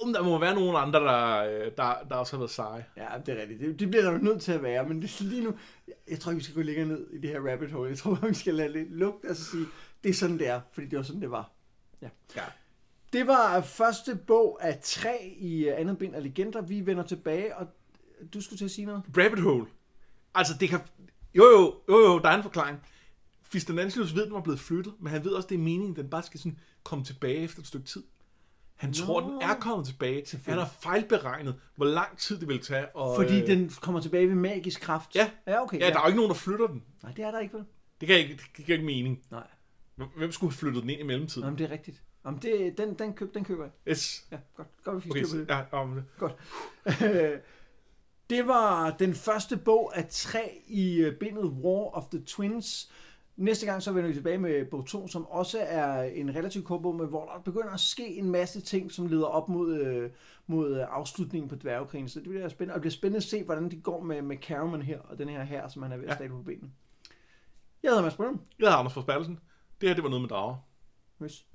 Om der må være nogle andre, der, øh, der, der også har været seje. Ja, det er rigtigt. Det, det bliver der jo nødt til at være, men det er lige nu... Jeg tror ikke, vi skal gå længere ned i det her rabbit hole. Jeg tror vi skal lade lidt lugt og så sige, det er sådan, det er, fordi det var sådan, det var. Ja. Ja. Det var første bog af tre i øh, andet bind af legender. Vi vender tilbage, og du skulle til at sige noget? Rabbit hole. Altså, det kan... Jo, jo, jo, jo, der er en forklaring. Fistanantius ved, den var blevet flyttet, men han ved også, det er meningen, den bare skal sådan komme tilbage efter et stykke tid. Han tror, Nå. den er kommet tilbage. Han har fejlberegnet, hvor lang tid det vil tage. Og, Fordi øh, den kommer tilbage ved magisk kraft. Ja. Ja, okay. Ja, der er jo ikke nogen, der flytter den. Nej, det er der ikke, vel? Det kan ikke, det giver ikke mening. Nej. Hvem skulle have flyttet den ind i mellemtiden? Nå, men det er rigtigt. Jamen, det, den, den, køb, den køber jeg. Yes. Ja, godt. Godt, vi fik Okay, styr på så, det. ja, om det. Godt. det var den første bog af tre i øh, bindet War of the Twins. Næste gang så vender vi tilbage med bog 2, som også er en relativt kort bog, men hvor der begynder at ske en masse ting, som leder op mod, øh, mod øh, afslutningen på dværgekrigen. Så det bliver spændende, og det bliver spændende at se, hvordan det går med, med Caruman her, og den her her, som han er ved at Ja. på benene. Jeg hedder Mads Brøndum. Jeg hedder Anders Forsbergelsen. Det her, det var noget med drager. Hoş.